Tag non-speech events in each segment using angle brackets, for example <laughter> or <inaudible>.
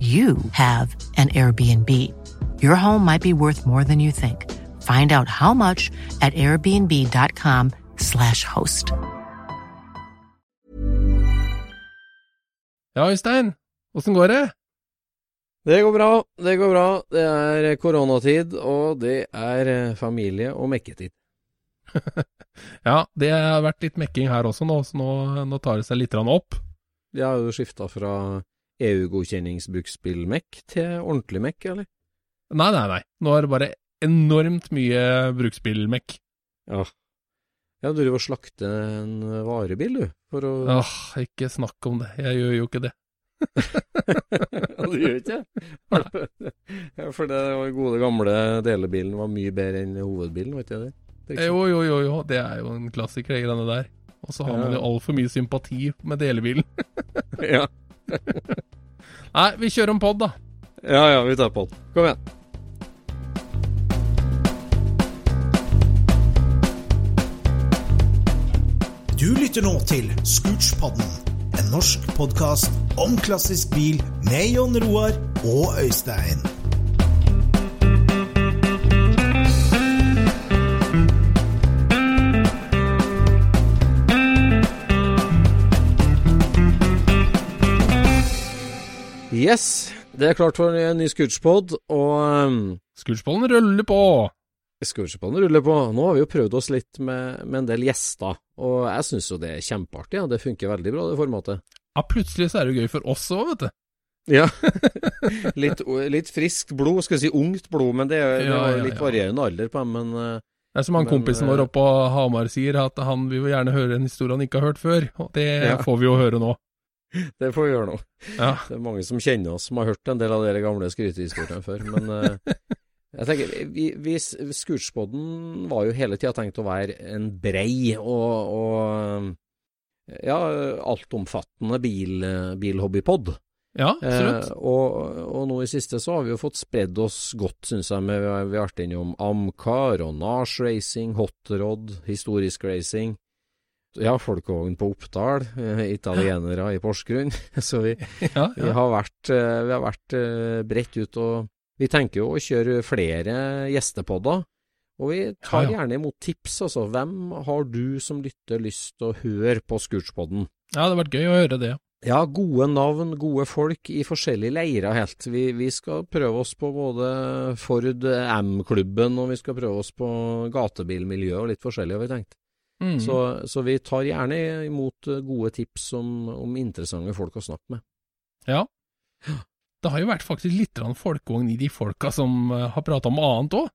you have an Airbnb. Your home might be worth more than you think. Find out how much at airbnb.com/slash host. Ja, Øystein, åssen går det? Det går bra, det går bra. Det er koronatid, og det er eh, familie- og mekketid. <laughs> Ja, det har vært litt mekking her også nå, så nå, nå tar det seg litt opp. Jeg har jo skifta fra EU-godkjenningsbruksspillmekk til ordentlig mekk, eller? Nei, nei, nei. Nå er det bare enormt mye bruksspillmekk. Ja. Ja, du driver og slakter en varebil, du, for å Åh, ikke snakk om det. Jeg gjør jo ikke det. <laughs> Ja, du gjør ikke det? Ja, <laughs> for det gode, gamle delebilen var mye bedre enn hovedbilen, vet du det? det? Jo, jo, jo, jo. Det er jo en klassiker, de greiene der. Og så har man jo altfor mye sympati med delebilen. <laughs> Ja. <laughs> Nei, vi kjører om pod, da. ja, ja, vi tar pod. Kom igjen. Du lytter nå til Scootspodden, en norsk podkast om klassisk bil med Jon Roar og Øystein. Yes, det er klart for en ny Scootspod, og um, Scootspoden ruller på. Scootspoden ruller på. Nå har vi jo prøvd oss litt med, med en del gjester, og jeg syns jo det er kjempeartig. Ja. Det funker veldig bra, det formatet. Ja, plutselig så er det jo gøy for oss òg, vet du. Ja. <laughs> litt, litt friskt blod, skal jeg si ungt blod, men det er, det Ja, er ja, litt ja. varierende alder på dem. Men eh, Det er som han Men, kompisen eh, vår oppe på Hamar sier, at han vil jo gjerne høre en historie han ikke har hørt før. Og det Ja. får vi jo høre nå. <laughs> det får vi gjøre nå. Ja. Det er mange som kjenner oss, som har hørt en del av de gamle skrytehistoriene før. Men uh, <laughs> jeg tenker, vi, vi, Scootspoden var jo hele tida tenkt å være en brei og, og ja, altomfattende bil, bilhobbypod. Ja, Eh, absolutt. og, og nå i siste så har vi jo fått spredd oss godt, syns jeg. Med, vi har vært innom Amcar og Nars Racing, Hot Rod, historisk racing. Ja, folkevogn på Oppdal, eh, italienere i Porsgrunn. <laughs> Så vi, Ja, vi ja. har vært, eh, vi har vært eh, bredt ut, og vi tenker jo å kjøre flere gjestepodder. Og vi tar ja. gjerne imot tips, altså. Hvem har du som lytter lyst til å høre på Scootspodden? ja, det hadde vært gøy å høre det. Ja, gode navn, gode folk i forskjellige leirer helt. Vi, vi skal prøve oss på både Ford M-klubben, og vi skal prøve oss på gatebilmiljøet og litt forskjellig, har vi tenkt. Mm. Så, så vi tar gjerne imot eh, gode tips om, om interessante folk å snakke med. Ja. Det har jo vært faktisk litt folkevogn i de folka som eh, har prata om annet òg.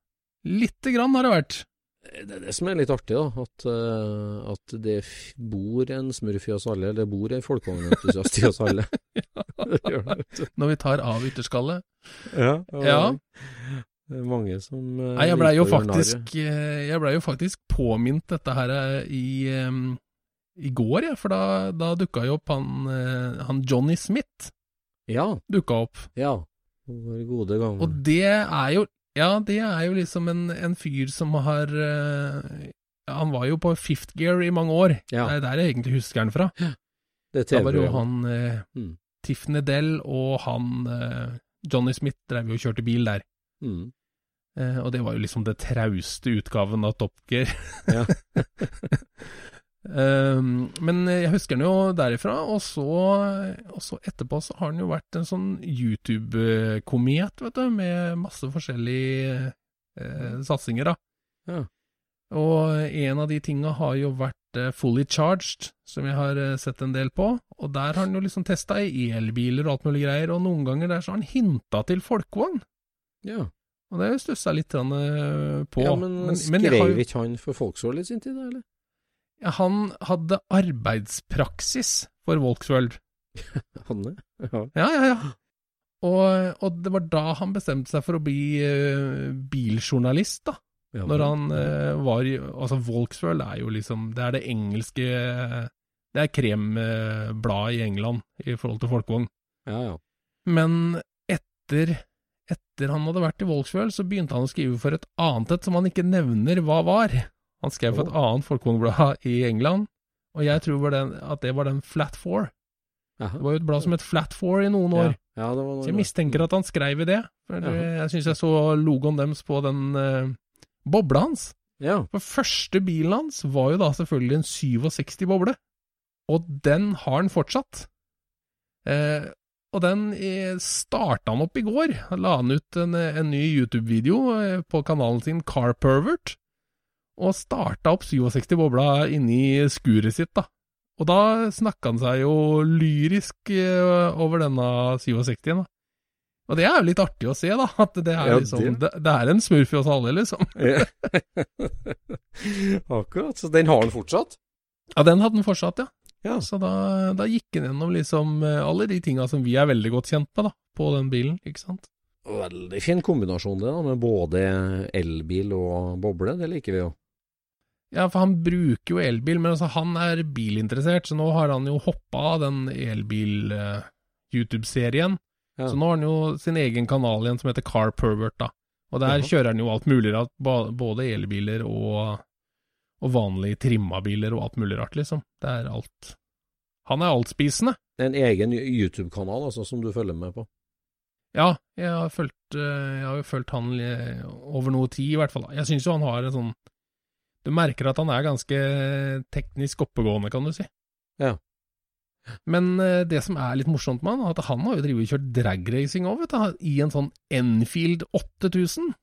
Lite grann har det vært. Det er det som er litt artig, da. At, eh, at det bor en smurf i oss alle. Det bor en folkevognentusiast i oss alle. <laughs> <laughs> Når vi tar av ytterskallet. Ja. Ja. Mange som eh, Nei, jeg blei jo eh, jo faktisk påminnet dette her eh, i, i går, ja, For da, da dukka jo opp han, han Johnny Smith. Ja. dukka opp. Ja. Vår gode gang. Og det er jo Ja, det er jo liksom en, en fyr som har Han var jo på fifth gear i mange år. Ja. Det er der jeg egentlig husker han fra. det Da var jo han eh, Mm. Tiff Nedell og han eh, Johnny Smith drev jo og kjørte bil der. Mm. Eh, og det var jo liksom det trauste utgaven av Top Gear. Ja. Um, <laughs> men jeg husker den jo derifra, og så, og så etterpå så har den jo vært en sånn YouTube-komet, vet du, med masse forskjellige eh, satsinger, da. Ja. Og en av de tinga har jo vært eh, Fully Charged, som jeg har sett en del på, og der har han jo liksom testa elbiler og alt mulig greier, og noen ganger der så har han hinta til folkevogn, ja. Og det stussa jeg litt eh, på. ja, men, men skrev ikke han for Folksål i sin tid, da, eller? Ja, Han hadde arbeidspraksis for Volksworld. det? <laughs> Ja. Ja, ja, ja. Og, og det var da han bestemte seg for å bli uh, biljournalist, da. ja Når han uh, var Altså, Volksworld er jo liksom Det er det engelske Det er krembladet i England i forhold til folkevogn. Ja, ja. Men etter etter han hadde vært i Volkswell, så begynte han å skrive for et annet et som han ikke nevner hva var. Han skrev for et annet folkevognblad i England, og jeg tror den, at det var den Flat Four. Aha. Det var jo et blad som het Flat Four i noen år. Ja, ja, det var noe Så jeg mistenker at han skrev i det. For Jaha. Jeg syns jeg så logoen deres på den uh, bobla hans. Ja. For første bilen hans var jo da selvfølgelig en 67 boble, og den har han fortsatt. Eh, og den eh, starta han opp i går. Han la han ut en, en ny YouTube-video eh, på kanalen sin Carpervert. Og starta opp 67 bobla inni skuret sitt, da. Og da snakka han seg jo lyrisk eh, over denne 67-en, da. Og det er jo litt artig å se, da. At det er Ja, liksom det- Det, det er en smurf i oss alle, liksom. <laughs> <laughs> Akkurat. Så den har han fortsatt? Ja, den hadde den fortsatt, ja. Ja. Så da, da gikk han gjennom liksom eh, alle de tinga som vi er veldig godt kjent med, da, på den bilen, ikke sant. Veldig fin kombinasjon det, da, med både elbil og boble. Det liker vi jo. Ja, for han bruker jo elbil, men altså han er bilinteressert, så nå har han jo hoppa av den elbil-YouTube-serien. Ja. Så nå har han jo sin egen kanal igjen som heter Car Pervert, da. Og der ja. kjører han jo alt mulig rart, både elbiler og, og vanlige trimma biler og alt mulig rart, liksom. Det er alt. Han er altspisende. En egen YouTube-kanal altså, som du følger med på. Ja, jeg har fulgt, eh, jeg har jo fulgt han over noe tid, i hvert fall. Jeg syns jo han har en sånn Du merker at han er ganske teknisk oppegående, kan du si. Ja. Men eh, det som er litt morsomt med han, er at han har jo drevet og kjørt dragracing òg, vet du. I en sånn Enfield 8000.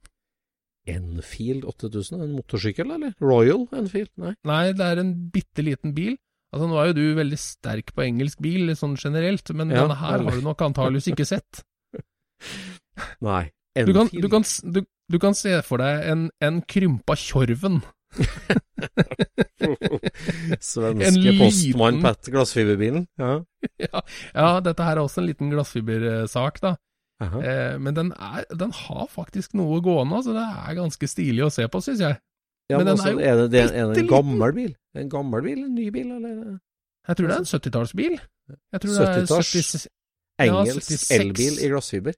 Enfield 8000, en motorsykkel, eller? Royal Enfield? Nei. Nei, det er en bitte liten bil. Altså, nå er jo du veldig sterk på engelsk bil, sånn generelt, men Ja, denne her har du nok antageligvis ikke sett. <laughs> Nei. Du kan, du kan, du, du kan se for deg en, en krympa Tjorven. <laughs> Svenske liten- postmann Pat glassfiberbilen. Ja. <laughs> ja, ja, dette her er også en liten glassfibersak, da. Eh, men den, er, den har faktisk noe gående, altså. Det er ganske stilig å se på, syns jeg. Ja, Men men den altså, er jo er, det, det, er en gammel bil? En gammel bil? En ny bil, eller? Jeg tror det er en 70-tallsbil. Jeg tror det er 70-talls? 70 Ja, Engelsk 76. elbil i glassfiber?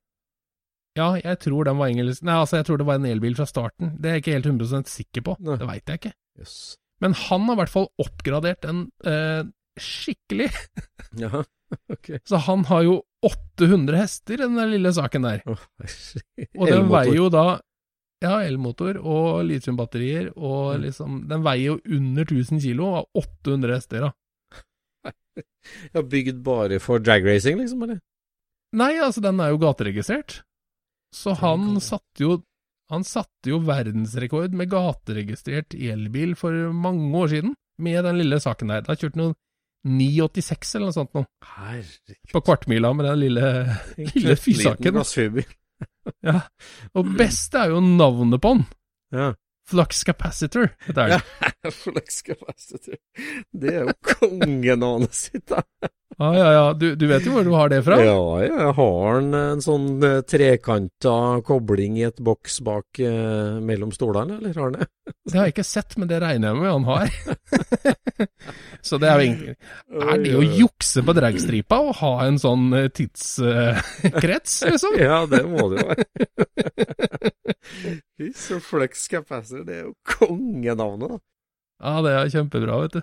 Ja, jeg tror den var engelsk Nei, altså, jeg tror det var en elbil fra starten. Det er jeg ikke helt 100 sikker på. Nei. Det veit jeg ikke. Yes. Men han har i hvert fall oppgradert den eh, skikkelig ja, <laughs> okay. Så han har jo 800 hester den der lille saken der. Oh. Og den veier jo da Ja, elmotor og litiumbatterier, og Mm. liksom Den veier jo under 1000 kilo og har 800 hester, da. <laughs> Ja, bygd bare for dragracing, liksom, eller? Nei, altså, den er jo gateregistrert. Så han satte jo Han satte jo verdensrekord med gateregistrert elbil for mange år siden, med den lille saken der. Da kjørte han jo 986 eller noe sånt noe, Herregud. på kvartmila med den lille, <laughs> lille fysaken. <laughs> Ja. Og beste er jo navnet på den. Ja. Flux capacitor, heter den. Flex <laughs> capacitor. Det er jo <laughs> kongenavnet sitt, da. Ah, ja, ja. Du, du vet jo hvor du har det fra? Ja, jeg har en, en sånn eh, trekanta kobling i et boks bak eh, mellom stolene, eller har han det? <laughs> Det har jeg ikke sett, men det regner jeg med han har. Så det er jo egentlig Er det å jukse på dragstripa å ha en sånn eh, tidskrets, liksom? Ja, det må det jo være. Fy så flex capacitor, det er jo kongenavnet, da. Ja, det er kjempebra, vet du.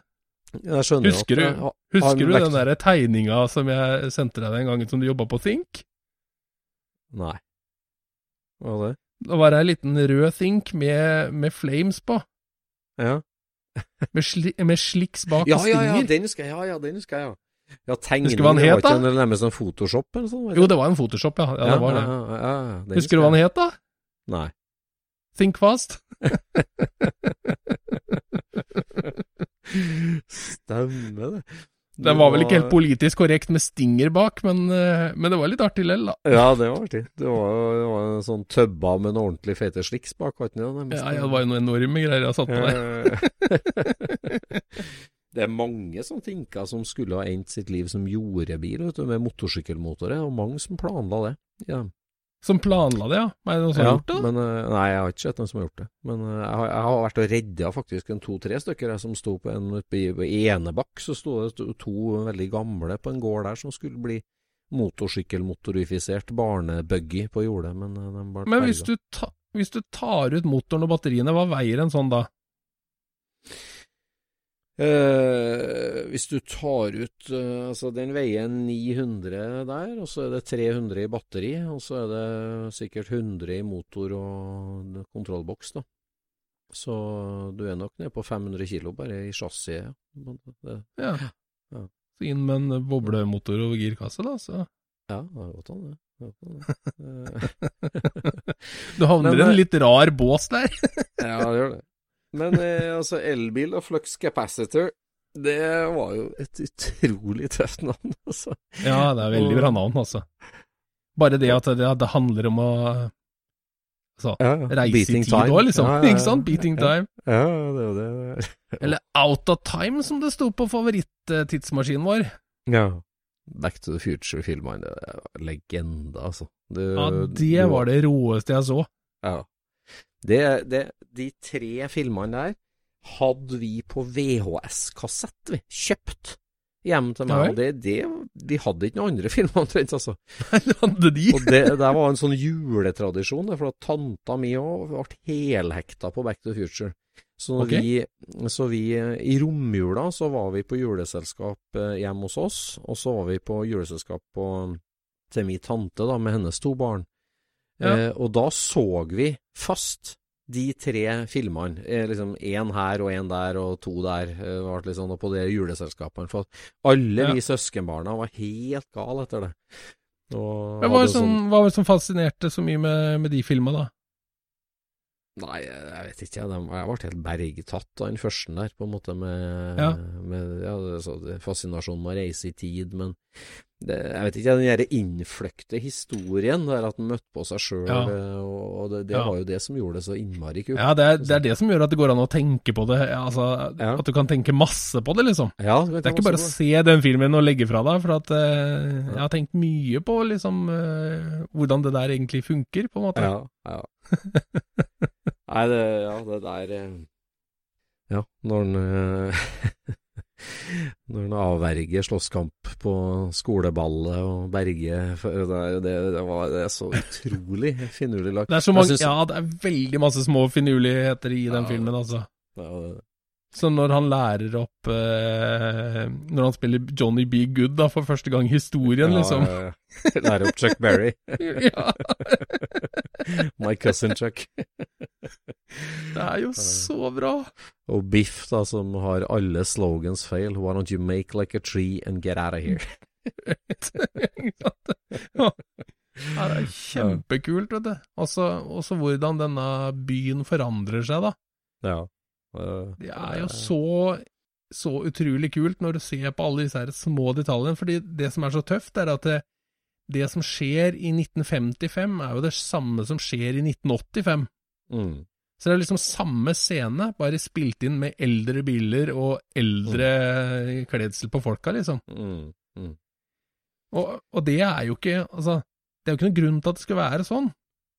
Jeg skjønner Husker jo. du- Husker du den der tegninga som jeg sendte deg den gangen som du jobba på Think? Nei. Hva var det? Da var det ei liten rød Think med, med flames på. Ja. Med, sli, med sliks bak Ja, og ja, ja, den husker jeg, ja, ja, den husker jeg, ja. Ja, tegning, Husker du hva han het, da? ikke en- nærmest en Photoshop eller sånn? Jo, det var en Photoshop, ja. ja, det var det. Ja, ja, ja, ja, Husker du hva han het, da? Nei. Think Fast. <laughs> Stemmer det. Den var vel ikke helt politisk korrekt med stinger bak, men, eh, men det var litt artig lell, da. Ja, det var artig. Det var, det var en sånn tøbba med en ordentlig fete sliks bak, var ikke det? Ja, ja, det var jo noen enorme greier jeg satt på der. det er mange som tenker som skulle ha endt sitt liv som jordebil, vet du, med motorsykkelmotorer, og mange som planla det. Ja. Som planla det, ja. Er det noen som har gjort det? Men, eh, nei, jeg har ikke sett noen som har gjort det. Men eh, jeg, har, jeg har vært og redda faktisk en to-tre stykker jeg, som sto på en i Enebakk. Så sto det to, veldig gamle på en gård der som skulle bli motorsykkelmotorifisert barnebuggy på jordet, men eh, de ble Men hvis du, ta, hvis du tar ut motoren og batteriene, hva veier en sånn da? Eh, hvis du tar ut eh, Altså, den veier 900 der, og så er det 300 i batteri, og så er det sikkert 100 i motor og kontrollboks, da. Så du er nok nede på 500 kilo bare i chassiset. ja. Ja. Ja. Så inn med en boblemotor og girkasse, da. Så ja, det er godt an, det. <laughs> Du havner i en eh, litt rar bås der. Ja, det gjør det. Men eh, altså, elbil og flux capacitor, det var jo et utrolig tøft navn, altså. Ja, det er veldig bra navn, altså. Bare det at det, det handler om å altså, Ja, ja. reise i tid òg, liksom. Ja. Ikke sant? Beating time. Ja, det er det. <laughs> Eller Out of Time, som det sto på favoritttidsmaskinen vår. Ja. Back to the Future-filmene, det er legende, altså. Det, Ja, det var det råeste jeg så. Ja. Det, det, de tre filmene der hadde vi på VHS-kassett, vi. Kjøpt hjem til meg. og det, det, vi hadde ikke noen andre <laughs> filmer omtrent, altså. Hadde de? Og det, det var en sånn juletradisjon, for at tanta mi òg ble helhekta på Back to the Future. Så, okay. Vi, så vi I romjula så var vi på juleselskap eh, hjemme hos oss, og så var vi på juleselskap på, til min tante da, med hennes to barn. Ja. Eh, og da så vi fast de tre filmene. Eh, liksom Én her og én der og to der, eh, det liksom, og på de juleselskapene. For alle Ja. vi søskenbarna var helt gale etter det. Og Men hva var det som, sånn- hva var det som fascinerte så mye med, med de filma, da? Nei, jeg vet ikke. Jeg, ble helt bergtatt av den første der, på en måte, med, Ja. med ja, fascinasjonen med å reise i tid. Men det, jeg vet ikke, den derre innfløkte historien der at han møtte på seg sjøl, Ja. og, og det, det var jo det som gjorde det så innmari kult. Ja, det er, det er det som gjør at det går an å tenke på det. Altså. At du kan tenke masse på det, liksom. Ja, Det er ikke bare å se den filmen og legge fra deg, for at uh, jeg har tenkt mye på liksom uh, hvordan det der egentlig funker, på en måte. Ja, ja. <laughs> Nei, det, ja, det der eh, Ja, når han eh, <laughs> Når han avverger slåsskamp på skoleballet og berger det, er- det, det, det er så utrolig finurlig lagt. Det er så mange, synes- ja, det er veldig masse små finurligheter i den Ja. filmen, altså. Ja, det- Så når han lærer opp eh, Når han spiller Johnny B. Good da, for første gang i historien, ja, liksom. ja, ja. Lære opp Chuck Berry. <laughs> ja, <laughs> My cousin Chuck. det er jo så bra. Og Biff, da, som har alle slogans feil. Why don't you make like a tree and get out of here? <laughs> Ja. Ja, det er kjempekult, vet du. Også, også hvordan denne byen forandrer seg, da. Ja. Eh, Det er jo så, så utrolig kult når du ser på alle disse her små detaljene. fordi det som er så tøft, er at det, det som skjer i 1955, er jo det samme som skjer i 1985. Mm. Så det er liksom samme scene, bare spilt inn med eldre biler og eldre kledsel på folka, liksom. Mm. Mm. Og, og det er jo ikke Altså, det er jo ikke noen grunn til at det skal være sånn,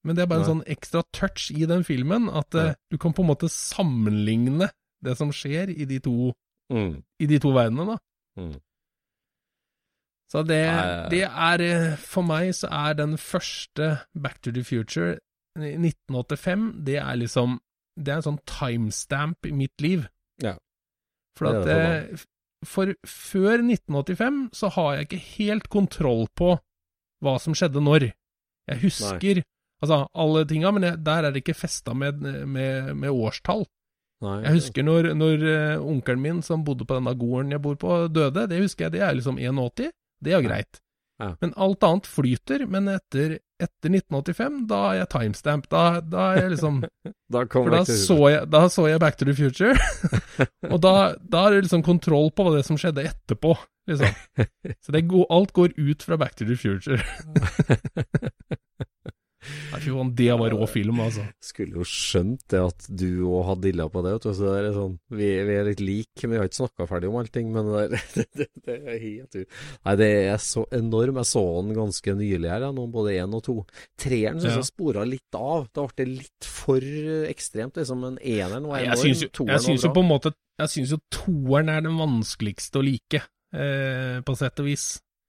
men det er bare en sånn ekstra touch i den filmen at uh, du kan på en måte sammenligne det som skjer i de to, Mm. i de to verdenene, da. Mm. Så det, det er eh, For meg så er den første Back to the Future i 1985, det er liksom Det er en sånn timestamp i mitt liv. Ja. For at det det, For før 1985 så har jeg ikke helt kontroll på hva som skjedde når. Jeg husker altså alle tinga, men jeg, der er det ikke festa med, med, med årstall. Nei, Jeg husker når, når eh, onkelen min som bodde på denne gården jeg bor på, døde. Det husker jeg, det er liksom 81. Det er greit. Ja. Men alt annet flyter. Men etter, etter 1985, da er jeg timestamp. Da, da er jeg liksom <laughs> Da For da så jeg, da så jeg Back to the Future. <laughs> og da, da er det liksom kontroll på hva det som skjedde etterpå, liksom. <laughs> Så det går, alt går ut fra Back to the Future. Fy faen, det var rå film, altså. Skulle jo skjønt det at du òg hadde dilla på det. vet du. Så det er sånn, vi, vi er litt like, men vi har ikke snakka ferdig om allting. Men det, der, <laughs> det, det, det er helt u... Nei, det er så enorm. Jeg så den ganske nylig her, nå, både én og to. Treeren syns Ja. spora litt av. Det ble litt for ekstremt, liksom. Men eneren var Jeg enorm. syns jo, jeg synes jo på en måte Jeg syns jo toeren er den vanskeligste å like, eh, på sett og vis.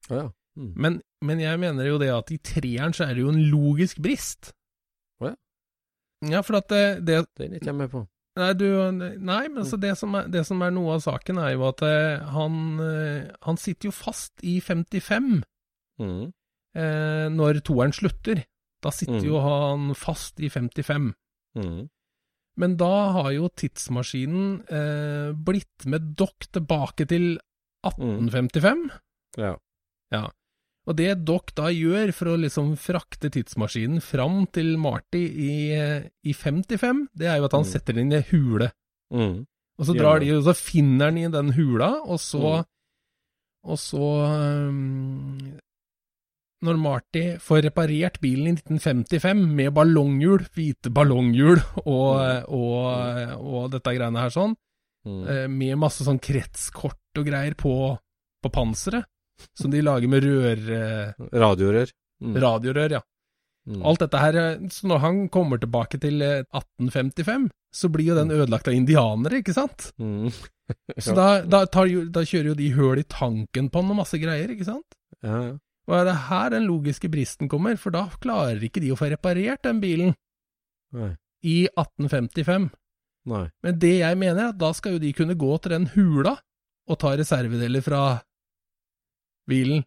Ja, ja. Mm. Men, men jeg mener jo det at i treeren så er det jo en logisk brist. Å ja. Ja, for at det, det er ikke jeg med på. Nei, du, nei, men altså det som, er, det som er noe av saken, er jo at eh, han, eh, han sitter jo fast i 55 Mm. eh, når toeren slutter. Da sitter Mm. jo han fast i 55. Mm. Men da har jo tidsmaskinen eh, blitt med dokk tilbake til 1855. Ja. Ja. Og det Doc da gjør for å liksom frakte tidsmaskinen fram til Marty i, eh, i 55, det er jo at han Mm. setter den i en hule. Mm. Og så drar de, og så finner han i den hula, og så Mm. Og så um, Når Marty får reparert bilen i 1955 med ballonghjul, hvite ballonghjul og, og, og dette greiene her sånn, Mm. eh, med masse sånn kretskort og greier på, på panseret, som de lager med rør, eh, Radiorør. Mm. radiorør, ja. Mm. Alt dette her, eh, så når han kommer tilbake til eh, 1855, så blir jo den ødelagt av indianere, ikke sant? Mm. <laughs> Så da, da, tar jo, da kjører jo de høl i tanken på han og masse greier, ikke sant? Ja, ja. Og er det her den logiske bristen kommer, for da klarer ikke de å få reparert den bilen Nei. i 1855. Nei. Men det jeg mener, er at da skal jo de kunne gå til den hula og ta reservedeler fra bilen.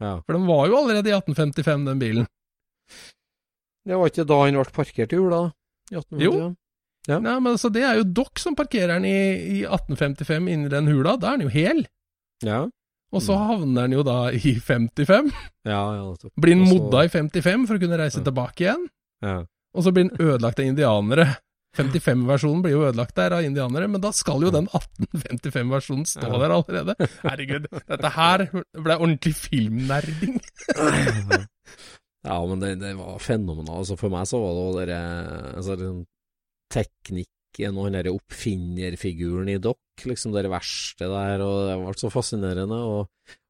Ja. For den var jo allerede i 1855, den bilen. Det var ikke da han ble parkert i jula? i 1855? Jo. Ja. Nei, men altså, det er jo dere som parkerer den i, i 1855 inni den hula. Da er den jo hel. Ja. Og så Mm. havner den jo da i 55. Ja, ja. Blir den modda i 55 for å kunne reise Ja. tilbake igjen. Ja. Og så blir den ødelagt av indianere. 55-versjonen blir jo ødelagt der av indianere, men da skal jo den 1855-versjonen stå der allerede. Herregud, dette her ble ordentlig filmnerding. <laughs> ja, men det, det var fenomenalt. Altså, for meg så var det dere, altså, den teknikken og den derre oppfinnerfiguren i Dock, liksom det verste der, og det var så fascinerende. Og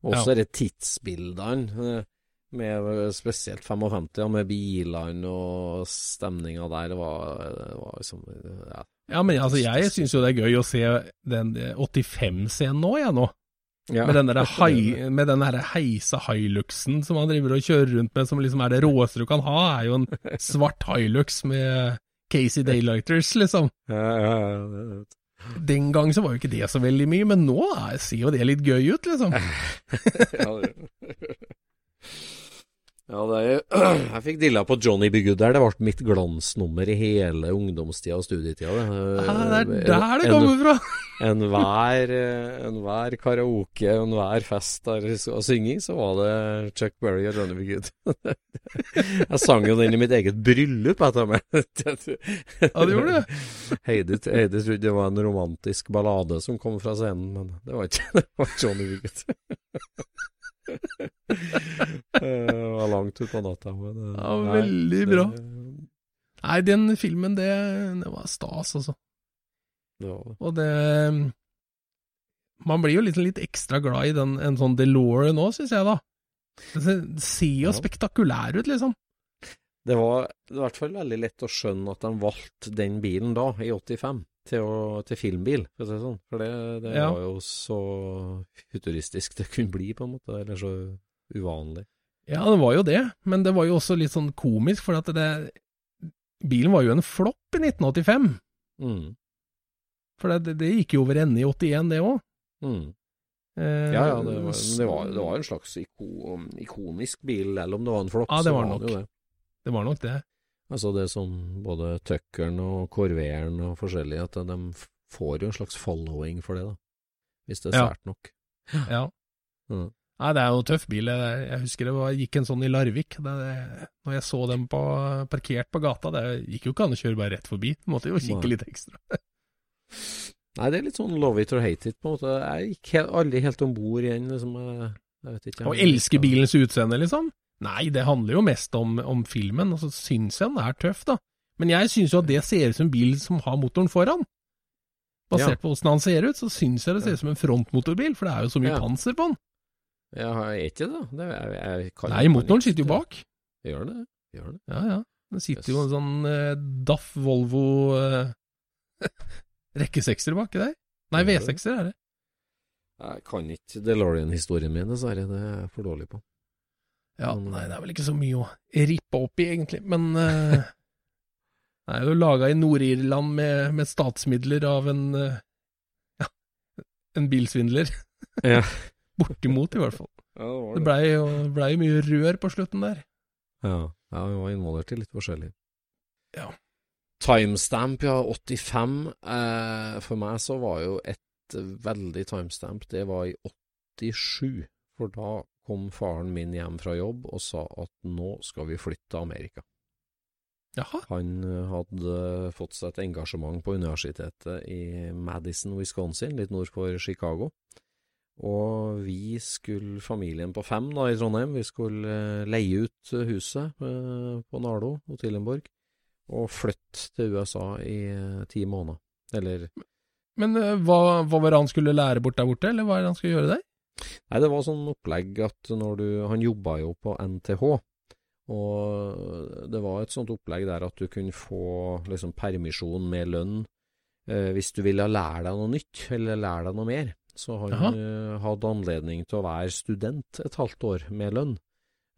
også Ja. disse tidsbildene, med spesielt 55, ja, med bilene og stemninga der, det var, det var liksom ja. Ja, men altså, jeg syns jo det er gøy å se den 85-scenen nå, jeg nå. Ja. Med den hei, med den der heisa Hiluxen som han driver og kjører rundt med, som liksom er det råeste du kan ha, er jo en <laughs> svart Hilux med Casey Daylighters, liksom. Den gang så var jo ikke det så veldig mye, men nå er, ser jo det litt gøy ut, liksom. <laughs> ja, er <clears throat> Jeg fikk dilla på Johnny B. Good der. Det ble mitt glansnummer i hele ungdomstida og studietida. Det, Ja, det er der det kommer fra. <laughs> Enhver en hver karaoke, enhver fest der og synging, så var det Chuck Berry og Johnny B. Good. <laughs> jeg sang jo den i mitt eget bryllup jeg tar <laughs> med. Ja, du gjorde det. Heidi, Heidi trodde det var en romantisk ballade som kom fra scenen, men det var ikke det. var Johnny B. Good. Langt utpå natta. Men, Ja, nei, veldig det- bra. Nei, den filmen, det, det var stas, altså. Og det Man blir jo litt, litt ekstra glad i den, en sånn DeLorean nå, syns jeg, da. Det ser jo Ja. spektakulær ut, liksom. Det var i hvert fall veldig lett å skjønne at de valgte den bilen da, i 85, til, å, til filmbil, for å si det sånn. For det, det Ja. var jo så futuristisk det kunne bli, på en måte. Eller så uvanlig. Ja, det var jo det, men det var jo også litt sånn komisk, for at det Bilen var jo en flopp i 1985. Mm. For det, det gikk jo over ende i 81, det òg. Mm. Eh, Ja, ja, det var, det var, det var en slags iko, ikonisk bil, eller om det var en flopp. Ja, det var nok. jo det. Det var nok det. Altså det som både Tuckeren og Corveren og forskjellige, at de får jo en slags following for det, da. Hvis det er Ja. svært nok. Ja. Mm. Nei, det er jo en tøff bil. Jeg, husker det var, gikk en sånn i Larvik. Det, når jeg så dem på, parkert på gata, det gikk jo ikke an å kjøre bare rett forbi. Du måtte jo kikke litt ekstra. <laughs> Nei, det er litt sånn love it or hate it, på en måte. Jeg gikk aldri helt om bord igjen, liksom. Jeg, jeg vet ikke. Og elske bilens utseende, liksom? Nei, det handler jo mest om, om filmen, og så syns jeg den er tøff, da. Men jeg syns jo at det ser ut som en bil som har motoren foran. Basert Ja. på åssen han ser ut, så syns jeg det ser ut som en frontmotorbil, for det er jo så mye Ja. panser på den. Ja, jeg er ikke det, da. Det, jeg, jeg Nei, motoren sitter jo bak. Gjør det? Gjør det? Ja, ja. Det sitter jo en sånn eh, Daff Volvo eh, <laughs> rekkesekser baki der. Nei, V6-er er det. Jeg kan ikke DeLorean-historien min, dessverre. Det er jeg for dårlig på. Ja, nei, det er vel ikke så mye å rippe opp i, egentlig, men eh, <laughs> Det er jo laga i Nord-Irland med, med statsmidler av en eh, ja, en bilsvindler. Ja. <laughs> Bortimot, i hvert fall. Ja, det det. Det blei jo ble jo mye rør på slutten der. Ja, ja vi var involvert i litt forskjellig. Ja. Timestamp, ja. 85. Eh, for meg så var jo et veldig timestamp. Det var i 87. For da kom faren min hjem fra jobb og sa at nå skal vi flytte til Amerika. Jaha. Han eh, hadde fått seg et engasjement på universitetet i Madison, Wisconsin, litt nord for Chicago. Og vi skulle, familien på fem da i Trondheim, vi skulle eh, leie ut huset eh, på Nardo og Tillenborg, og flytte til USA i eh, ti måneder. Eller Men hva, hva var det han skulle lære bort der borte, eller hva er det han skulle gjøre der? Nei, det var sånn opplegg at når du Han jobba jo på NTH, og det var et sånt opplegg der at du kunne få liksom permisjon med lønn eh, hvis du ville lære deg noe nytt, eller lære deg noe mer. Så han Jaha. eh, hadde anledning til å være student et halvt år med lønn,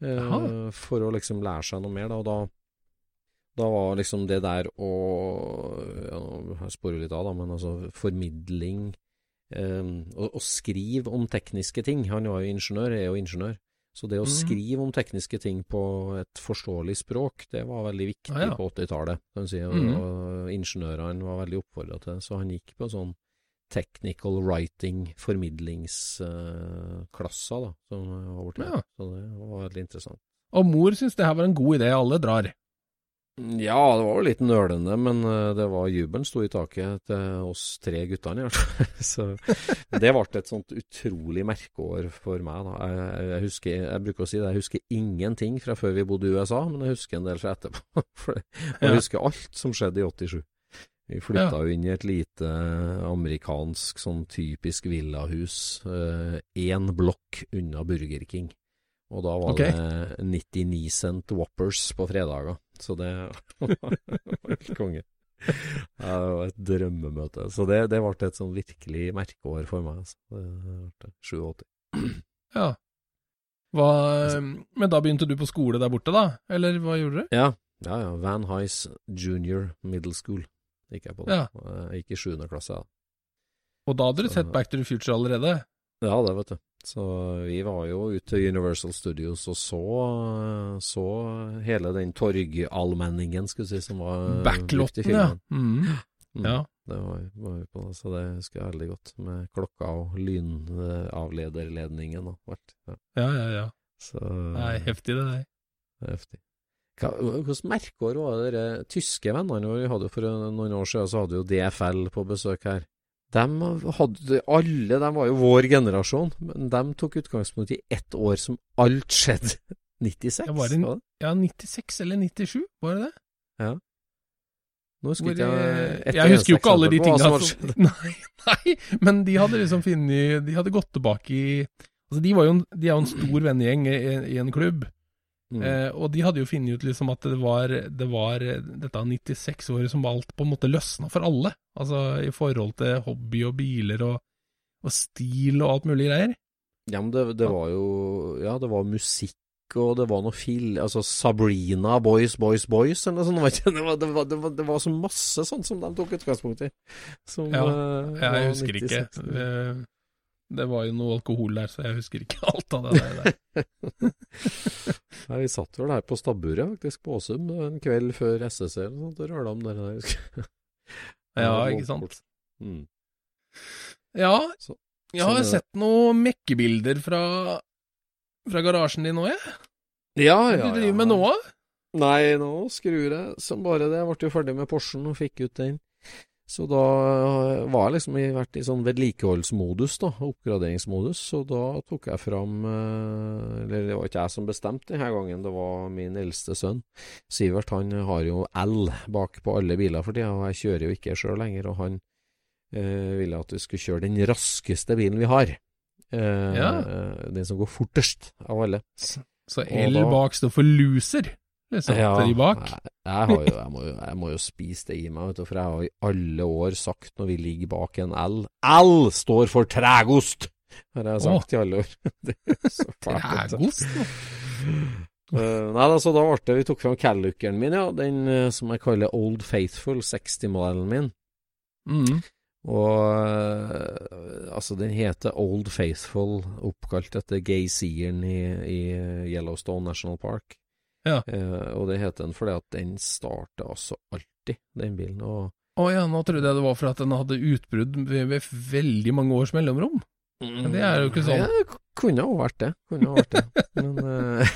eh, for å liksom lære seg noe mer. Da, og da, da var liksom det der å ja, Jeg sporer litt av, da, men altså formidling eh, å, å skrive om tekniske ting. Han var jo ingeniør, er jo ingeniør. Så det å Mhm. skrive om tekniske ting på et forståelig språk, det var veldig viktig Ah, ja. på 80-tallet. si. Og, og ingeniørene var veldig oppfordra til det. Så han gikk på sånn technical writing, formidlingsklasser, da, som var borti Ja. Så det var veldig interessant. Og mor syns det her var en god idé, alle drar. Ja, det var jo litt nølende, men eh, det var jubelen sto i taket til oss tre guttene, fall. <laughs> Så det ble et sånt utrolig merkeår for meg, da. Jeg, jeg husker, jeg bruker å si det, jeg husker ingenting fra før vi bodde i USA, men jeg husker en del fra etterpå. <laughs> For jeg Ja. husker alt som skjedde i 87. Vi flytta jo inn i et lite amerikansk, sånn typisk villahus, én blokk unna Burger King. Og da var okay. det 99 cent Whoppers på fredager. Så det var <laughs> helt konge. Det var et drømmemøte. Så det, det ble et sånn virkelig merkeår for meg. Altså. Det ble 87. <clears throat> Ja. Hva, men da begynte du på skole der borte, da? Eller hva gjorde du? Ja, ja, ja. Van Highs Junior Middle School gikk jeg på. da. Ja. Jeg gikk i sjuende klasse. da. Og da hadde du sett Back to the Future allerede? Ja, det vet du. Så vi var jo ute til Universal Studios og så, så hele den torgallmenningen, skulle vi si, som var Backlotten, ja. Mm. Mm, ja. Det var, var vi på, så det husker jeg veldig godt, med klokka og lynavlederledningen og alt. Ja. Ja, ja, ja. Så Det er heftig, det der. er heftig. Hva, Hvilket merkeår var det de tyske vennene? Vi hadde For noen år siden så hadde jo DFL på besøk her. De hadde, alle de var jo vår generasjon, men de tok utgangspunkt i ett år som alt skjedde. <laughs> 96? Ja, var det var det? Ja, 96 eller 97, var det det? Ja. Nå husker Hvor, jeg eh, jeg husker jo ikke alle de tingene tinga som <laughs> nei, nei, men de hadde liksom funnet De hadde gått tilbake i Altså, de, var jo en, de er jo en stor vennegjeng i, i en klubb, Mm. eh, og de hadde jo funnet ut liksom at det var, det var eh, dette 96-året som alt på en måte løsna for alle. Altså i forhold til hobby og biler og, og stil og alt mulig greier. Ja, men det, det var jo Ja, det var musikk, og det var noe fil... Altså Sabrina Boys, Boys, Boys, eller noe sånt. <laughs> Det var, det, var, det, var, det var så masse sånt som de tok utgangspunkt i. Som, Ja, jeg, Jeg husker ikke. 96. Eh, Det var jo noe alkohol der, så jeg husker ikke <laughs> alt av det der. <laughs> <laughs> Nei, vi satt vel her på stabburet faktisk på Åsum en kveld før SSC eller noe sånt, og røla om det der. husker jeg. Ja, ikke sant. Mm. Ja, Så- jeg har sett noen mekkebilder fra, fra garasjen din nå, jeg. Ja, Hva ja, du driver ja. med nå? Nei, nå skrur jeg som bare det. Jeg ble jo ferdig med Porschen og fikk ut den. Så da var jeg liksom i, vært i sånn vedlikeholdsmodus, da, oppgraderingsmodus. Så da tok jeg fram eh, Eller det var ikke jeg som bestemte denne gangen, det var min eldste sønn. Sivert han har jo L bak på alle biler for tida, og jeg kjører jo ikke sjøl lenger. Og han eh, ville at vi skulle kjøre den raskeste bilen vi har. Eh, Ja. Den som går fortest av alle. Så L bak står for loser, liksom. ja, bak. Jeg, jo, jeg, må jo, jeg må jo spise det i meg, vet du, for jeg har i alle år sagt når vi ligger bak en L L står for tregost! Har jeg sagt i alle år. <laughs> det er så fælt. Tregost? da. Eh, nei da, så da ble det Vi tok fram Callookeren min, ja. Den uh, som jeg kaller Old Faithful 60-modellen min. Mm. Og uh, altså, den heter Old Faithful, oppkalt etter geysiren i, i Yellowstone National Park. Ja. Eh, og det heter den fordi at den starter altså alltid, den bilen. Og oh, ja, nå trodde jeg det var for at den hadde utbrudd ved, veldig mange års mellomrom. Men det er jo ikke sånn. Ja, det kunne jo vært det. Kunne ha vært det. Men eh,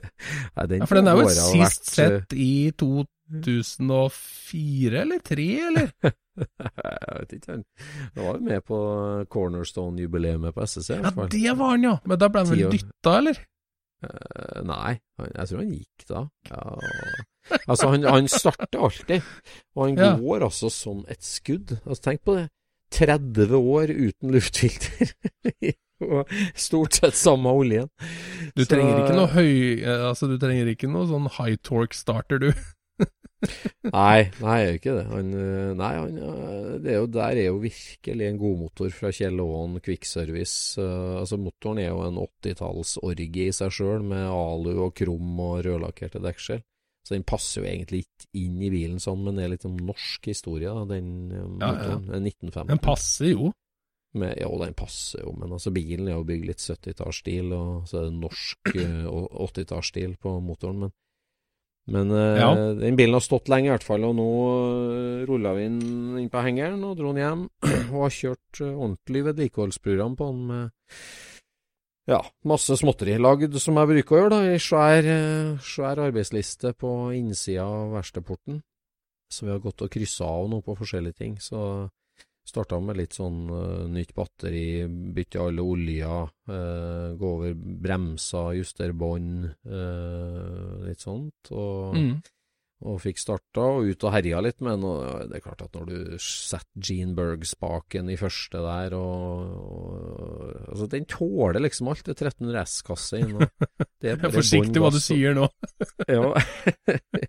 <laughs> nei, den Ja, for den er vel sist vært, eh, sett i 2004 eller 3, eller? <laughs> Jeg vet ikke. han- var jo med på Cornerstone-jubileet på SSC. Ja, det var den, ja. Men da ble den vel dytta, eller? Eh, nei, jeg tror han gikk da. Ja. Altså, han, han starter alltid, og han Ja. går altså som et skudd. Altså, tenk på det. 30 år uten luftfilter. <laughs> og stort sett samme oljen. Du Så- trenger ikke noe høy eh, Altså, du trenger ikke noe sånn high torque starter, du. Nei, nei, jeg gjør ikke det. Han, eh, nei, han, eh, det er jo, der er jo virkelig en godmotor fra Kjell Aaen Quickservice. Uh, altså, motoren er jo en 80-tallsorgie i seg sjøl, med alu og krum og rødlakkerte dekkskjell. Så den passer jo egentlig ikke inn i bilen sånn, men det er litt om norsk historie, da, den eh, Ja, ja. motoren. Ja, 1950. Den passer jo. Med, ja, den passer jo, men altså bilen er jo bygd litt 70-tallsstil, og så er det norsk eh, og 80-tallsstil på motoren. Men, men eh, Ja. den bilen har stått lenge i hvert fall, og nå uh, rulla vi den inn på hengeren og dro den hjem. <clears throat> Og har kjørt uh, ordentlig vedlikeholdsprogram på den med ja, masse småtteri lagd som jeg bruker å gjøre, da, i svær, uh, svær arbeidsliste på innsida av verkstedporten. Så vi har gått og kryssa av noe på forskjellige ting. Så starta med litt sånn uh, nytt batteri, bytte alle olja, uh, gå over bremser, justere bånd, uh, litt sånt. Og, Mm. Og fikk starta og ut og herja litt med den. Det er klart at når du setter Gene Berg-spaken i første der, og, og Altså, den tåler liksom alt. Det er 1300 S-kasse inn. og det er <laughs> forsiktig hva du sier nå. <laughs> ja.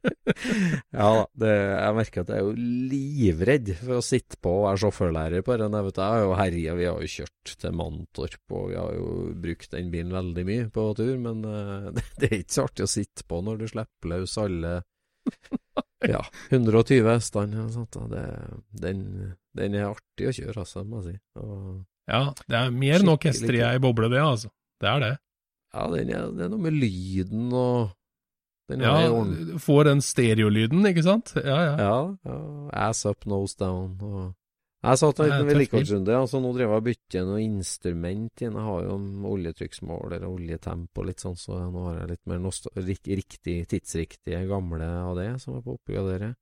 <laughs> ja det, jeg merker at jeg er jo livredd for å sitte på og være sjåførlærer på den. Jeg vet, jeg har jo herja, vi har jo kjørt til Mantorp, og vi har jo brukt den bilen veldig mye på tur, men eh, det, det er ikke så artig å sitte på når du slipper løs alle <laughs> ja, 120 hestene eller sånt. Det, den, den er artig å kjøre, altså, må jeg si. Og, Ja, det er mer nok hester i ei boble, det, altså. Det er det. ja, den er, det er noe med lyden og den Ja, du får den stereolyden, ikke sant? Ja, ja. Ja, ja. Ass up, nose down. Og jeg satt en liten vedlikeholdsrunde, Altså, nå driver jeg og bytter noe instrument inn. Jeg har jo en oljetrykksmåler og oljetemp og litt sånn, så nå har jeg litt mer rik riktig, tidsriktige gamle av det som er på oppgradere.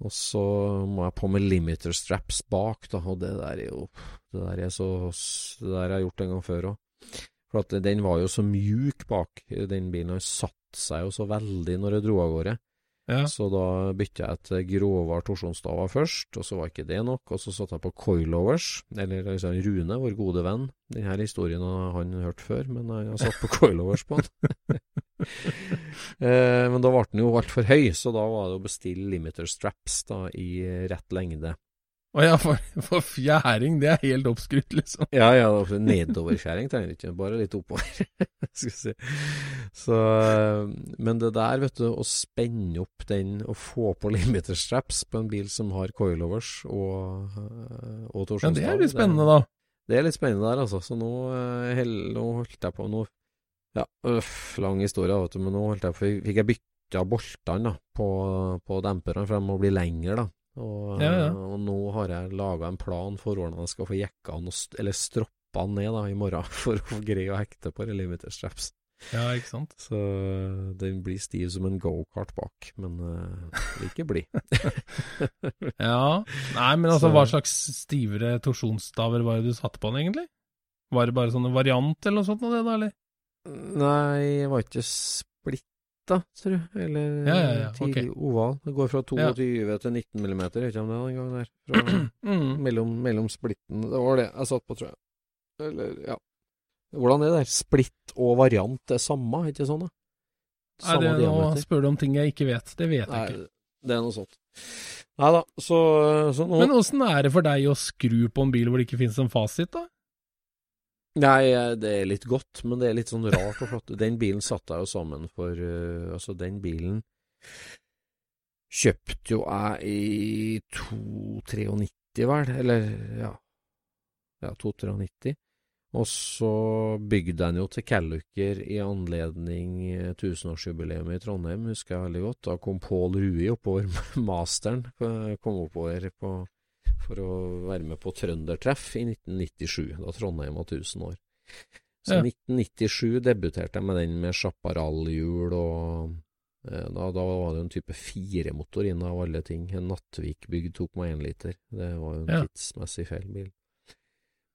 Og så må jeg på med limiter straps bak, da, og det der er jo Det der er så Det der har jeg gjort en gang før òg. For at den var jo så mjuk bak, den bilen. Han satte seg jo så veldig når jeg dro av gårde. Ja. Så da bytta jeg til grovere torsjonsstaver først, og så var ikke det nok. Og så satte jeg på coilovers, eller liksom Rune, vår gode venn. Denne historien har han hørt før, men jeg har satt på <laughs> coilovers på den. eh, men da ble den jo altfor høy, så da var det å bestille limiter straps da i rett lengde. Å ja, for, for fjæring, det er helt oppskrytt, liksom. Ja, ja, nedoverskjæring trenger du ikke, bare litt oppover. <laughs> skal vi si. Så, eh, men det der, vet du, å spenne opp den og få på limiterstraps på en bil som har coilovers og, og torsjonsdag Ja, det er litt spennende, da. Det er litt spennende der, altså. Så nå, eh, hell, nå holdt jeg på nå, Ja, øff, lang historie, vet du, men nå holdt jeg på Fikk jeg bytta boltene da, på, på demperne, for de må bli lengre, da. Og, Ja, ja. og nå har jeg laga en plan for hvordan jeg skal få jekka han, eller stroppa den ned da, i morgen, <laughs> for å greie å hekte på limiter straps. Ja, ikke sant. Så den blir stiv som en gokart bak, men uh, ikke blid. <laughs> Ja. Nei, men altså, Så- hva slags stivere torsjonsstaver var det du satte på den, egentlig? Var det bare sånne variant eller noe sånt, av det da, eller? Nei, jeg var ikke splitta, tror jeg. Eller Ja, ja, ja, tidlig oval. Det går fra 22 til 19 millimeter, ikke om det den gangen der. Fra, <clears throat> Mm. mellom, mellom splitten. Det var det jeg satt på, tror jeg. Eller, ja. Hvordan er det der? Splitt og variant er samme, ikke sånn da? Nei, det, nå diameter. spør du om ting jeg ikke vet. Det vet jeg Nei, ikke. det er noe sånt. Nei da, så, så nå Men åssen er det for deg å skru på en bil hvor det ikke finnes en fasit, da? Nei, eh, det er litt godt, men det er litt sånn rart og flott. Den bilen satte jeg jo sammen for uh, Altså, den bilen kjøpte jo jeg i 293, vel, eller ja, ja 293. Og så bygde jeg den jo til Callucker i anledning eh, tusenårsjubileet i Trondheim, husker jeg veldig godt. Da kom Pål Rui oppover <laughs> masteren, kom oppover på, for å være med på Trøndertreff i 1997, da Trondheim var 1000 år. Så Ja. 1997 debuterte jeg med den med chaparral-hjul og eh, da, da var det en type firemotor inn av alle ting. En Nattvik-bygd 2,1 liter. Det var jo en Ja. tidsmessig feil bil.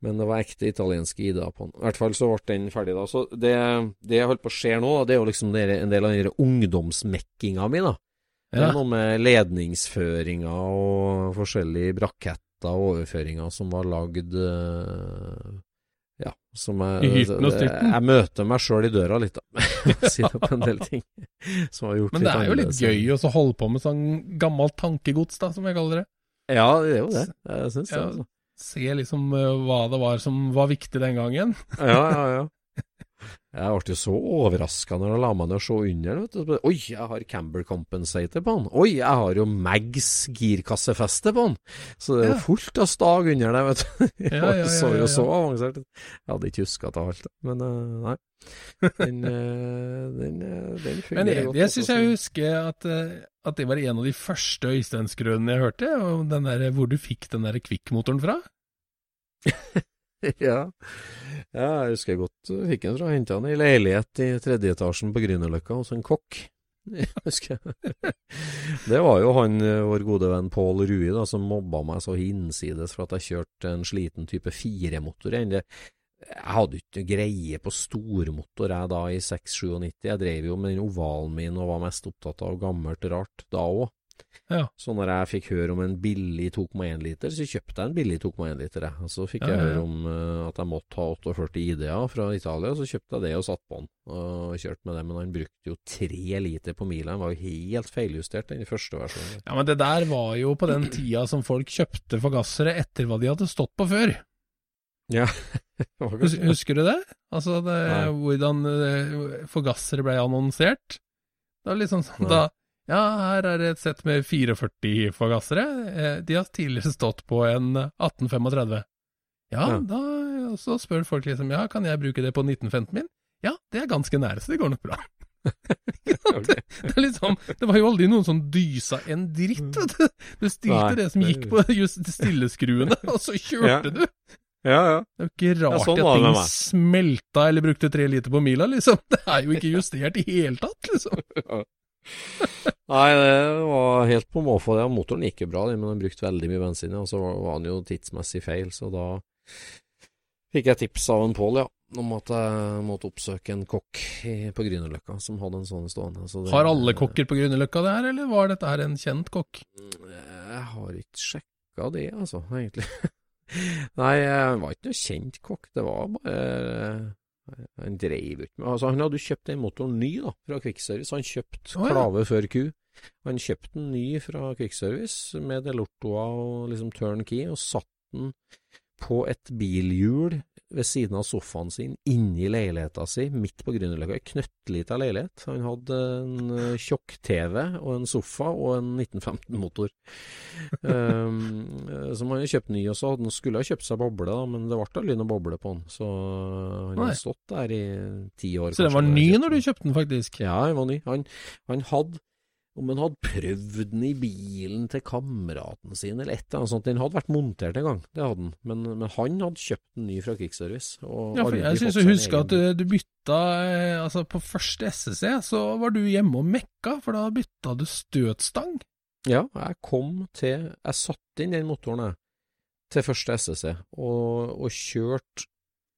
Men det var ekte italienske ID-er på den. I hvert fall så ble den ferdig da. Så det, det jeg holdt på å skje nå, det er jo liksom en del av den ungdomsmekkinga mi, da. Det er noe med ledningsføringer og forskjellige braketter og overføringer som var lagd eh, Ja, som jeg? Jeg møter meg sjøl i døra litt, da. <laughs> Sier opp en del ting som har gjort Men det er jo litt gøy å holde på med sånn gammelt tankegods, da, som jeg kaller det. Ja, det er jo det. Jeg syns det. Altså. Se liksom eh, hva det var som var viktig den gangen. Ja, ja, ja. Jeg ble så overraska når han la meg ned og så under. Vet du. Oi, jeg har camber compensator på den. Oi, jeg har jo Mags girkassefeste på den. Så det er Ja. fullt av stag under der, vet du. <laughs> Ja, ja, ja, så jo så avansert. Jeg hadde ikke huska til alt, men eh, nei. Den, eh, den, eh, den Men jeg, godt. jeg syns jeg husker at, at det var en av de første Øystein-skrønene jeg hørte, den der, hvor du fikk den der kvikkmotoren fra. <laughs> ja. Ja, jeg husker godt jeg fikk en fra henta han i leilighet i tredje etasjen på Grünerløkka hos en kokk. <laughs> Jeg husker jeg. Det var jo han, eh, vår gode venn Pål Rui, da, som mobba meg så hinsides for at jeg kjørte en sliten type firemotor. Jeg hadde ikke greie på stormotor jeg da i 697. Jeg drev jo med den ovalen min og var mest opptatt av gammelt rart da òg. Ja. Så når jeg fikk høre om en billig 2,1 liter, så kjøpte jeg en billig 2,1 liter. Og så fikk jeg høre om uh, at jeg måtte ha 48 ID-er fra Italia, så kjøpte jeg det og satt på den. Og kjørte med det, men han brukte jo tre liter på mila. Han var jo helt feiljustert, den første versjonen. Ja, men det der var jo på den tida som folk kjøpte forgassere etter hva de hadde stått på før. Ja. <laughs> Husker du det? Altså det, hvordan eh, forgassere ble annonsert? Det var liksom sånn Nei. da Ja, her er et sett med 44 forgassere. Eh, De har tidligere stått på en 1835. Ja, Ja. da så spør folk liksom Ja, kan jeg bruke det på 1915 min? Ja, det er ganske nære, så det går nok bra. <laughs> det, Det liksom Det var jo aldri noen som dysa en dritt, vet du. Du stilte Nei, det som gikk på just stilleskruene, og så kjørte Ja. du. Ja, ja. Det er jo ikke rart sånn at ting smelta eller brukte tre liter på mila, liksom. Det er jo ikke justert i hele tatt, liksom. <laughs> <laughs> Nei, det var helt på måfå. Motoren gikk jo bra, men den brukte veldig mye bensin. Og så var var den jo tidsmessig feil, så da fikk jeg tips av en Pål, ja. om at jeg måtte oppsøke en kokk på Grünerløkka som hadde en sånn stående. Så det- Har alle kokker på Grünerløkka det her, eller var dette her en kjent kokk? Jeg har ikke sjekka det, altså, egentlig. <laughs> Nei, jeg var ikke noe kjent kokk. Det var bare Han dreiv ikke med Altså, han hadde jo kjøpt den motoren ny, da, fra Kvikkservice. Han kjøpte oh, ja. klave før ku. Han kjøpte den ny fra Kvikkservice med delortoa og liksom turnkey, og satt den på et bilhjul ved siden av sofaen sin inni leiligheta si, midt på Grünerløkka. Ei knøttlita leilighet. Han hadde en eh, tjokk-TV og en sofa og en 1915-motor. um, <laughs> som han hadde kjøpt ny, og så hadde han skulle ha kjøpt seg boble, da, men det ble aldri noe boble på han. Så han Nei. har stått der i ti år. Så den var ny når du kjøpte den, faktisk? ja, den var ny. Han, han hadde om han hadde prøvd den i bilen til kameraten sin, eller et eller annet sånt. Den hadde vært montert en gang, det hadde den. Men, men han hadde kjøpt den ny fra Krigsservice. Ja, for jeg fått syns seg å huske at bil. eh, du bytta eh, Altså, på første SSC så var du hjemme og mekka, for da bytta du støtstang. Ja, jeg kom til Jeg satte inn den motoren, jeg, til første SSC, og, og kjørte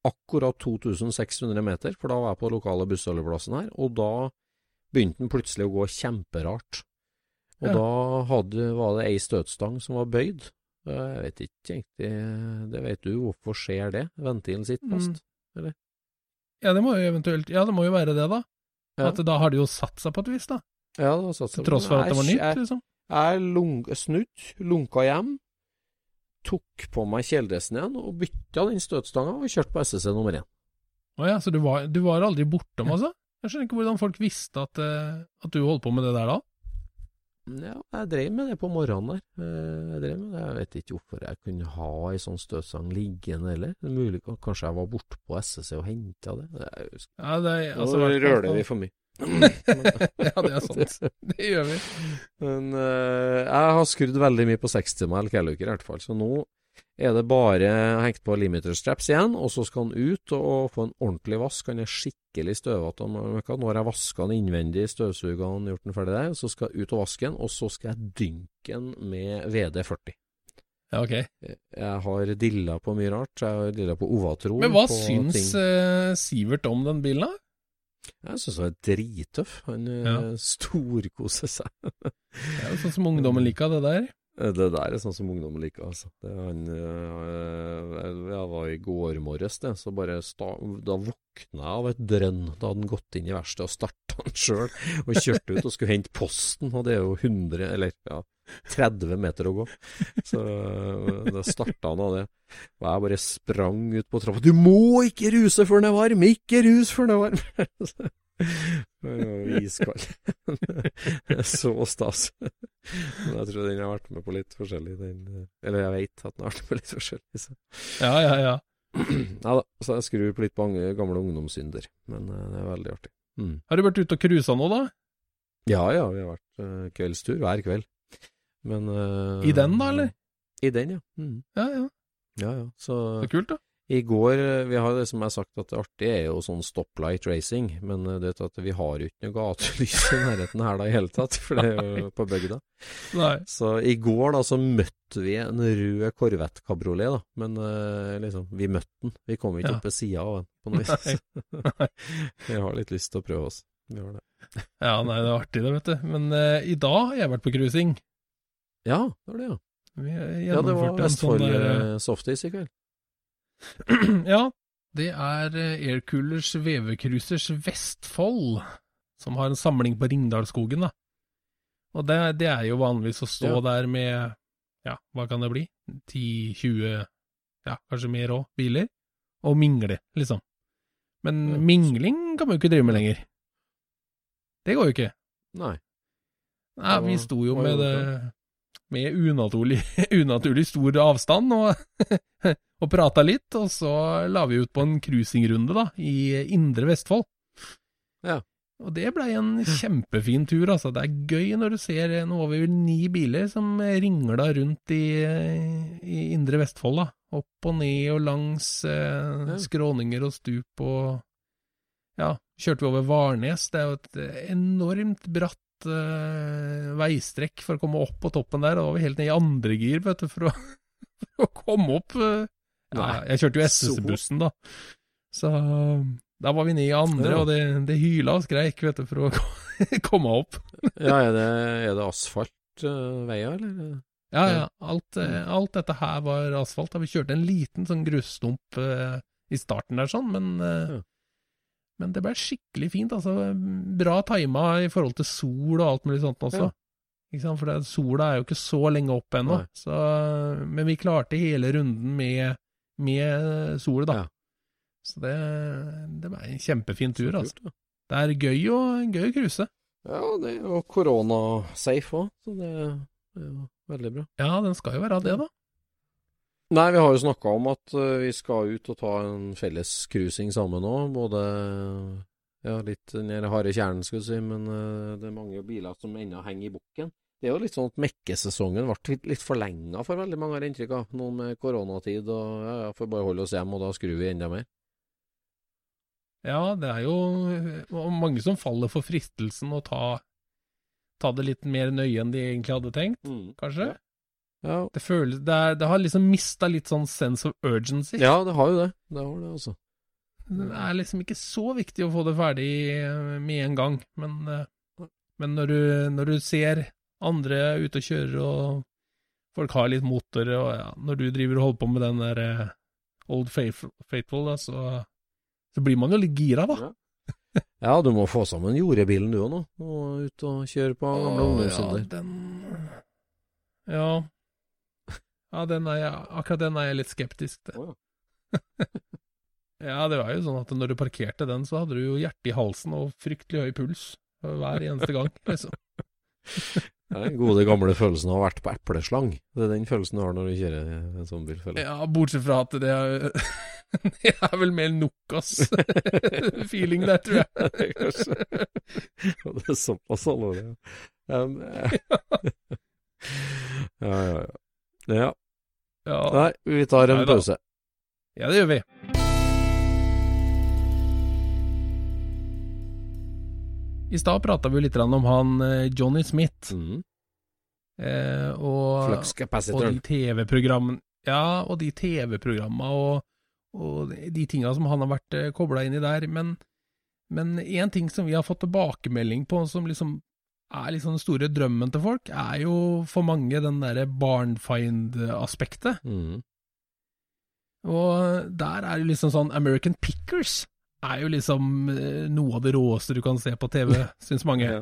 akkurat 2600 meter, for da var jeg på lokale bussholdeplassen her, og da begynte den plutselig å gå kjemperart. Og Ja. da hadde, var det ei støtstang som var bøyd. Jeg vet ikke egentlig Det vet du hvorfor skjer det? Ventilen sitter fast. Ja, det må jo eventuelt Ja, det må jo være det, da. Ja. At da har det jo satt seg på et vis, da. Ja, det har satt Til seg- tross for at det var Jeg- nytt, Jeg, liksom. jeg lunk, snudd, lunka hjem, tok på meg kjeledressen igjen og bytta den støtstanga og kjørte på SSC nummer én. Å ja, så du var, du var aldri bortom, altså? Jeg skjønner ikke hvordan folk visste at, eh, at du holdt på med det der da. Ja, jeg drev med det på morgenen der. Eh, Jeg drev med det. Jeg vet ikke hvorfor jeg kunne ha ei sånn støtsang liggende heller. Det er mulig kanskje jeg var borte på SSC og henta det. det er, jeg husker. Ja, det, er- altså, Nå røler vi for mye. <laughs> ja, det er sant. Det gjør vi. Men uh, jeg har skrudd veldig mye på 60 melk hele uka i hvert fall, så nå er det bare hengt på limiter straps igjen, og så skal han ut og, få en ordentlig vask. Han er skikkelig støvete. om. Nå har jeg vaska han innvendig, støvsuga han, gjort den ferdig der, så skal jeg ut og vaske den, og så skal jeg dynke den med VD40. Ja, ok. Jeg har dilla på mye rart. Jeg har dilla på Ovatron. Men hva syns ting. eh, Sivert om den bilen, da? Jeg syns han er drittøff. Han eh, Ja. storkoser seg. Det er jo sånn som ungdommen liker, det der. Eh, Det der er sånn som ungdommen liker, altså. Det, han, øh, jeg var i går morges, det, så bare sta, da våkna jeg av et drønn. Da hadde han gått inn i verkstedet og starta han sjøl, og kjørte ut og skulle hente posten. Og det er jo 100, eller ja, 30 meter å gå. Så da starta han av det. Og jeg bare sprang ut på trappa. Du må ikke ruse før den er varm! Ikke rus før den er varm! <laughs> Iskald. <laughs> Så stas. Men jeg tror den har vært med på litt forskjellig, den Eller jeg vet at den har vært med på litt forskjellig, så Ja, ja, ja. <clears throat> Nei da, så jeg skrur på litt mange gamle ungdomssynder. Men eh, det er veldig artig. Mm. Har du vært ute og cruisa nå, da? Ja ja, vi har vært uh, kveldstur hver kveld. Men uh, I den, da, eller? I den, ja. Mm. Ja, ja. Ja ja. Så Så kult, da. I går eh, Vi har det som jeg har sagt at det artige er jo sånn stoplight racing, men eh, det at vi har jo ikke noe gatelys i nærheten her da i hele tatt, for det er jo på bygda. <laughs> Så i går da så møtte vi en rød Corvette kabriolet da, men eh, liksom, vi møtte den. Vi kom ikke Ja. opp ved sida av den på <laughs> noe vis. <laughs> vi har litt lyst til å prøve oss. Vi har det. Ja, nei, det er artig det, vet du. Men uh, i dag har jeg vært på cruising. Ja, det var det, ja. Vi Ja, det var Vestfold sånn der, Softis i kveld. <clears throat> Ja, det er eh, Aircoolers Vevecruisers Vestfold, som har en samling på Ringdalsskogen, da. Og det, det er jo vanligvis å stå Ja. der med, ja, hva kan det bli, 10-20, ja, kanskje mer òg, biler, og mingle, liksom. Men Ja. mingling kan man jo ikke drive med lenger. Det går jo ikke. Nei. Nei, vi sto jo med det med unaturlig, <laughs> unaturlig stor avstand og, <laughs> og prata litt, og så la vi ut på en cruisingrunde da, i indre Vestfold. Ja. Og det blei en kjempefin tur, altså. Det er gøy når du ser noe over ni biler som ringla rundt i, i indre Vestfold, da. Opp og ned og langs eh, skråninger og stup og Ja, kjørte vi over Varnes. Det er jo et enormt bratt eh, veistrekk for å komme opp på toppen der. Og da var vi helt ned i andre gir, vet du, for å, <laughs> for å komme opp. eh. ja, jeg kjørte jo så- SS-bussen, da. Så da var vi ned i andre, Ja. og det, det hyla og skreik, vet du, for å <laughs> komme opp. Ja, er det, er det asfaltveier, eller? Ja, ja. Alt, eh, alt dette her var asfalt. Da vi kjørte en liten sånn grusstump uh, i starten der, sånn, men uh. Men det ble skikkelig fint. altså Bra tima i forhold til sol og alt mulig sånt også. Ja. Ikke sant? For det, sola er jo ikke så lenge opp ennå. Så, men vi klarte hele runden med, med sol, da. Ja. Så det, det ble en kjempefin tur. Så altså. Det er gøy å, gøy å cruise. Ja, det er jo koronasafe òg, så det er jo veldig bra. Ja, den skal jo være det, da. Nei, vi har jo snakka om at uh, vi skal ut og ta en felles cruising sammen òg. Både ja, litt her harde kjernen, skal vi si, men uh, det er mange biler som ennå henger i bukken. Det er jo litt sånn at mekkesesongen ble litt, forlenga for veldig mange, har jeg inntrykk av. Nå med koronatid og ja, ja, får bare holde oss hjemme, og da skrur vi enda mer. Ja, det er jo mange som faller for fristelsen å ta, ta det litt mer nøye enn de egentlig hadde tenkt, kanskje. Ja. Det føles Det, er, det har liksom mista litt sånn sense of urgency. ja, det har jo det. Det har det, altså. Det er liksom ikke så viktig å få det ferdig eh, med en gang, men, eh, men når, du, når du ser andre ute og kjører, og folk har litt motor, og ja, når du driver og holder på med den der eh, Old Faithful, faithful da, så, så blir man jo litt gira, da. Ja. Ja, du må få sammen jordebilen du òg nå, og ut og kjøre på gamle Å. Ja, den Ja. Ja, den jeg, akkurat den er jeg litt skeptisk til. <laughs> Ja, det var jo sånn at når du parkerte den, så hadde du jo hjertet i halsen og fryktelig høy puls hver eneste gang, <laughs> liksom. <laughs> Det er den gode, gamle følelsen av å ha vært på epleslang. Det er den følelsen du har når du kjører en sånn bil, føler. Ja, bortsett fra at det er Det er vel mer Nokas feeling der, tror jeg. Kanskje. Det er såpass alvorlig, ja. Um, ja, ja, ja. Ja. Ja, Nei, vi tar en Nei pause. ja det gjør vi. I stad prata vi litt om han eh, Johnny Smith, Mm. eh, og Og de. TV-programmene Ja, og de TV-programma og, og de tinga som han har vært eh, kobla inn i der. Men men én ting som vi har fått tilbakemelding på, som liksom er liksom den store drømmen til folk, er jo for mange den derre barnfind-aspektet. Mm. Og der er det liksom sånn American Pickers er jo liksom eh, noe av det råeste du kan se på TV, <laughs> syns mange. Ja.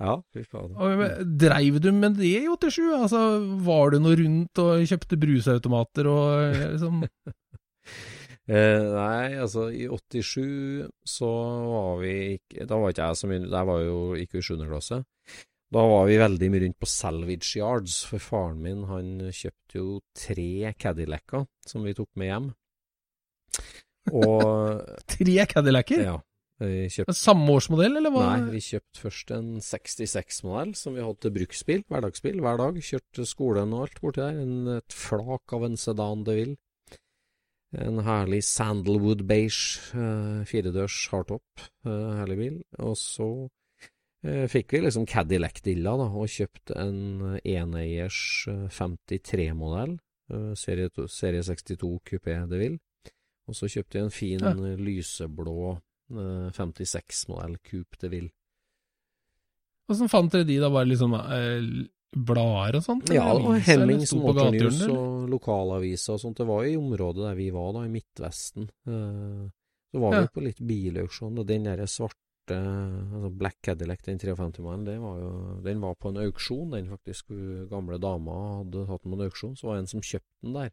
ja, fy faen. Men, Dreiv du med det i 87? Altså, var du noe rundt og kjøpte brusautomater og eh, liksom <laughs> Eh, nei, altså i 87 så var vi ikke Da var ikke jeg så mye Der var jo ikke i 7. klasse. Da var vi veldig mye rundt på Salvage Yards, for faren min han kjøpte jo tre Cadillacer som vi tok med hjem. Og <laughs> Tre Cadillacer? ja, vi kjøpte Samme årsmodell, eller hva? Nei, vi kjøpte først en 66-modell som vi hadde til bruksbil, hverdagsbil, hver dag. Kjørte skolen og alt borti der. En, et flak av en sedan de Ville. En herlig sandalwood beige eh, firedørs hardtop, eh, herlig bil. Og så eh, fikk vi liksom Cadillac-dilla, da, og kjøpte en eneiers eh, 53-modell, eh, serie, serie 62 Coupé de Ville. Og så kjøpte jeg en fin Ja. lyseblå eh, 56-modell Coupe de Ville. Åssen fant dere de da? Var det liksom blader og sånt? Ja, det var Hemmings sto på Motor News gatehjørnet, eller? og lokalaviser og sånt. Det var i området der vi var, da, i Midtvesten. Eh, så var Ja. vi på litt bilauksjon, og den der svarte altså Black Cadillac, den 53-mannen, det var jo Den var på en auksjon, den faktisk. Gamle dama hadde hatt en auksjon, så var det en som kjøpte den der.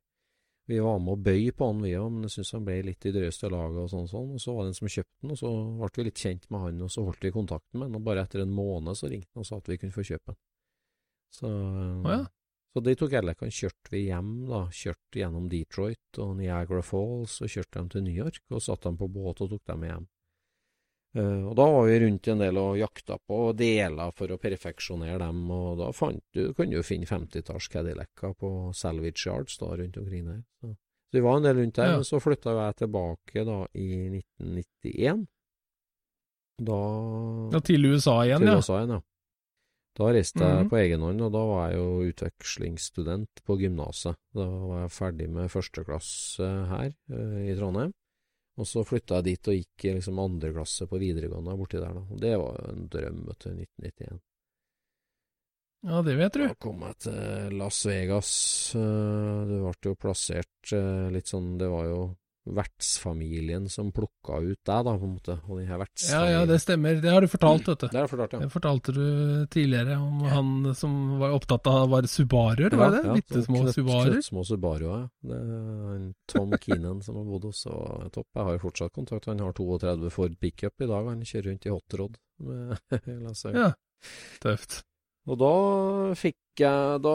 Vi var med å bøye på han, vi òg, men jeg syns han ble litt i drøyeste laget og sånn, sånn. Og så var det en som kjøpte den, og så ble vi litt kjent med han, og så holdt vi kontakten med han. Og bare etter en måned så ringte han og sa at vi kunne få kjøpe den. Så oh, ja. så de to Cadillacene kjørte vi hjem, da. Kjørte gjennom Detroit og Niagara Falls, og kjørte dem til New York, og satte dem på båt og tok dem hjem. Uh, og da var vi rundt en del og jakta på deler for å perfeksjonere dem, og da fant du, kunne du finne 50-talls Cadillacer på Salvage Yards da, rundt omkring der. Så, så vi var en del rundt der, Ja. men så flytta jeg tilbake da i 1991. Da Ja, til USA igjen, til ja. USA igjen, ja. Da reiste jeg Mhm. på egen hånd, og da var jeg jo utvekslingsstudent på gymnaset. Da var jeg ferdig med førsteklasse her eh, i Trondheim. Og så flytta jeg dit og gikk i liksom andre klasse på videregående borti der, da. Og det var jo en drøm, vet du, 1991. Ja, det vet du. Da kom jeg til Las Vegas. Eh, Det ble jo plassert eh, litt sånn Det var jo vertsfamilien som plukka ut deg, da, på en måte. Og den her Ja, ja, det stemmer. Det har du fortalt, vet du. Det har jeg fortalt, ja. Det fortalte du tidligere om han som var opptatt av var Subaruer, var det det? Bitte små Subaruer? Små Subaruer, ja. Han Tom <laughs> Keenan som har bodd hos og topp. Jeg har jo fortsatt kontakt. Han har 32 Ford pickup i dag. Han kjører rundt i hotrod. med <laughs> Ja, tøft. Og da fikk jeg da,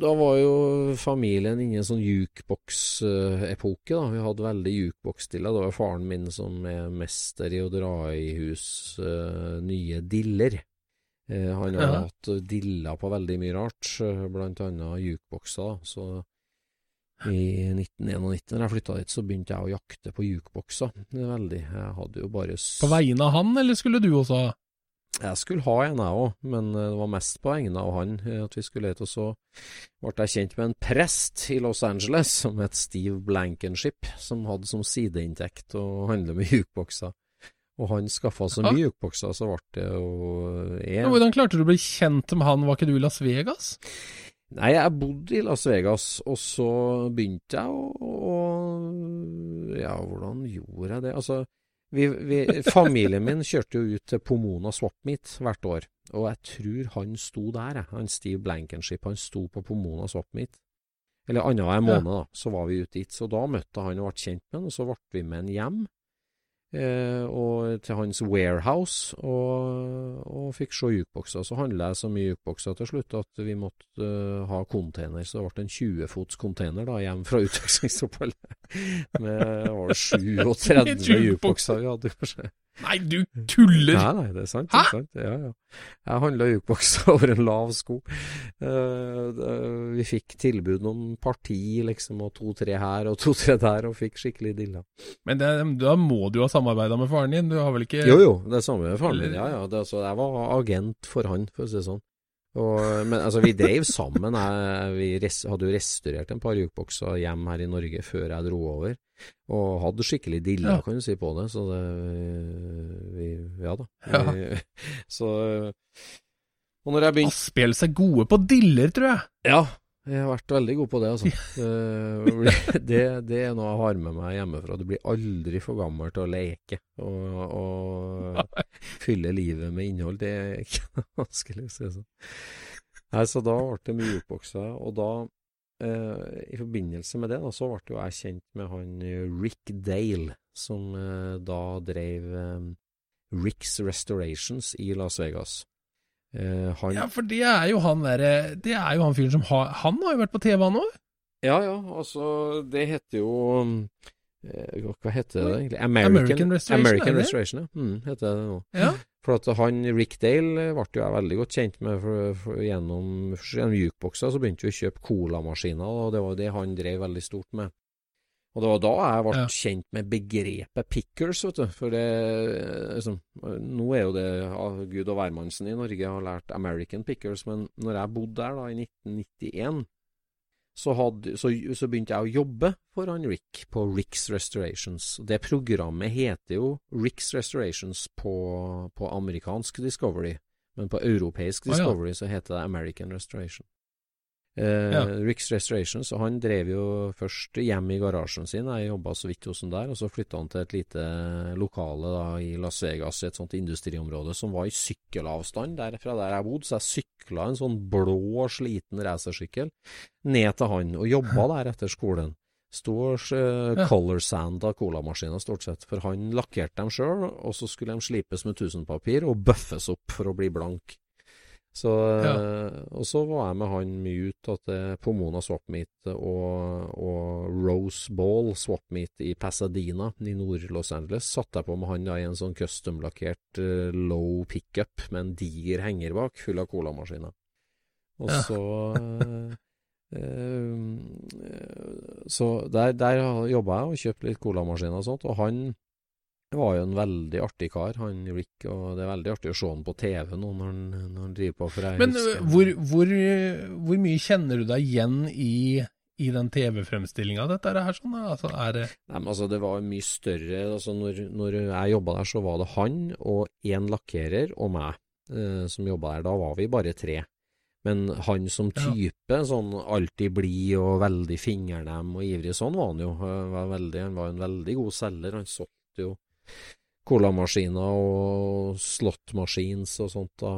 da var jo familien inne i en sånn jukebox-epoke, da. Vi hadde veldig jukebox-dilla. Det var faren min som er mester i å dra i hus uh, nye diller. Uh, han har Ja. hatt diller på veldig mye rart, eh, blant annet jukeboxer. Så i 1991, da jeg flytta dit, så begynte jeg å jakte på jukebokser. Er veldig. Jeg hadde jo bare På vegne av han, eller skulle du også? Jeg skulle ha en, jeg òg, men eh, det var mest på vegne av han eh, at vi skulle lete. Og så ble jeg kjent med en prest i Los Angeles som het Steve Blankenship, som hadde som sideinntekt å handle med jukebokser. Og han skaffa så mye jukebokser, så ble det jo en. Hvordan klarte du å bli kjent med han, var ikke du i Las Vegas? Nei, jeg bodde i Las Vegas, og så begynte jeg å, å Ja, hvordan gjorde jeg det? Altså, vi, vi, familien min kjørte jo ut til Pomona Swapmeet hvert år, og jeg tror han sto der, jeg. Han Steve Blankenship, han sto på Pomona Swapmeet. Eller annenhver måned, da, så var vi ute dit. Så da møtte han og ble kjent med han, og så ble vi med han hjem. Eh, og til hans warehouse, og, og fikk se jukebokser. Så handla jeg så mye jukebokser til slutt at vi måtte uh, ha container, så det ble en 20 fots container da, hjem fra utvekslingsoppholdet. <laughs> Med var det <laughs> 37 jukebokser vi hadde, kanskje. Nei, du tuller! Nei, nei, det er sant. Det er sant. Ja, ja. Jeg handla jukebokser <laughs> over en lav sko. Uh, det- vi fikk tilbud om parti, liksom, og to-tre her og to-tre der, og fikk skikkelig dilla. Men det, da må du ha samarbeida med faren din? Du har vel ikke Jo, jo, det er samme med faren min. Ja, ja. Det, altså, jeg var agent for han, for å si det sånn. Og, men altså, vi drev sammen. Jeg, vi res, hadde jo restaurert en par jukebokser hjem her i Norge før jeg dro over. Og hadde skikkelig dilla, Ja. kan du si, på det. Så det vi, Ja da. Ja. Vi, <laughs> så Og når jeg begynte Asphjells er gode på diller, tror jeg. Ja, jeg har vært veldig god på det, altså. <laughs> Det, <laughs> det, det er noe jeg har med meg hjemmefra. Du blir aldri for gammel til å leke og, og fylle livet med innhold. Det er ikke <laughs> vanskelig å si sånn. Nei, så da ble det mye jukebokser, og da eh, I forbindelse med det, da, så ble jo jeg kjent med han eh, Rick Dale, som eh, da drev eh, Rick's Restorations i Las Vegas. Eh, han Ja, for det er jo han derre Det er jo han fyren som har Han har jo vært på TV, han òg? Ja, ja, altså Det heter jo eh, Hva heter det egentlig? American Restoration, er American det det? Restoration, ja. Mm, heter det nå. Ja. For at han Rick Dale ble jo jeg veldig godt kjent med for, for, gjennom, gjennom jukebokser. Så begynte vi å kjøpe colamaskiner, og det var det han drev veldig stort med. Og det var da jeg ble Ja. kjent med begrepet pickers, vet du. For det liksom, Nå er jo det ja, Gud og hvermannsen i Norge har lært American pickers, men når jeg bodde der da i 1991, så, hadde, så, så begynte jeg å jobbe for han Rick på Rick's Restorations. Det programmet heter jo Rick's Restorations på, på amerikansk Discovery, men på europeisk Å, ja. Discovery så heter det American Restoration. Eh, Ja. Rick's Restoration, så han drev jo først hjemme i garasjen sin, jeg jobba så vidt hos han der, og så flytta han til et lite lokale da i Las Vegas, et sånt industriområde som var i sykkelavstand der, fra der jeg bodde, så jeg sykla en sånn blå, sliten racersykkel ned til han, og jobba der etter skolen. Sto uh, Ja. color sanda colamaskiner stort sett, for han lakkerte dem sjøl, og så skulle de slipes med tusenpapir og bøffes opp for å bli blank. Så, ja. Og så var jeg med han mye ut til Pomona Swapmeet og, og Rose Ball Swapmeet i Pasadena i Nord-Los Angeles. Satt jeg på med han da i en sånn custom-lakkert eh, low pickup med en diger henger bak, full av colamaskiner. Og Ja. så eh, eh, Så der, der jobba jeg og kjøpte litt colamaskiner og sånt, og han var jo en veldig artig kar, han Rick, og det er veldig artig å se han på TV nå når han, når han driver på. For jeg Men husker- hvor, hvor, hvor mye kjenner du deg igjen i, i den TV-fremstillinga, dette er her sånn? Altså, er det Nei, men altså, det var mye større. Altså, når, når jeg jobba der, så var det han og én lakkerer og meg eh, som jobba der. Da var vi bare tre. Men han som type, sånn alltid blid og veldig fingernem og ivrig, sånn var han jo. Var, veldig, han var en veldig god selger. Han solgte jo colamaskiner og slot-machines og sånt da,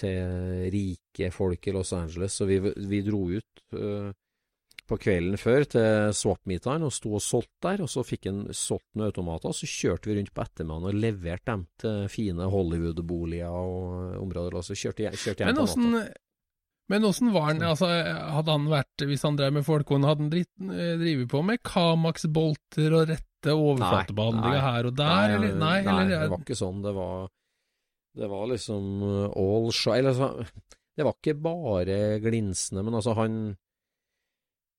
til rike folk i Los Angeles. Så vi, vi dro ut uh, på kvelden før til swap-meeteren og sto og solgte der. Og så fikk han solgt noen automater, og så kjørte vi rundt på ettermiddagen og leverte dem til fine Hollywood-boliger og områder. Og så kjørte jeg, kjørte jeg Men åssen. Men åssen var han, altså, hadde han vært, hvis han drev med folkehånd, hadde han dritt- eh, drevet på med Kamax-bolter og rette overflatebehandlinger her og der, eller? Nei, eller? det var ikke sånn. Det var, det var liksom uh, all shy Eller altså, det var ikke bare glinsende, men altså han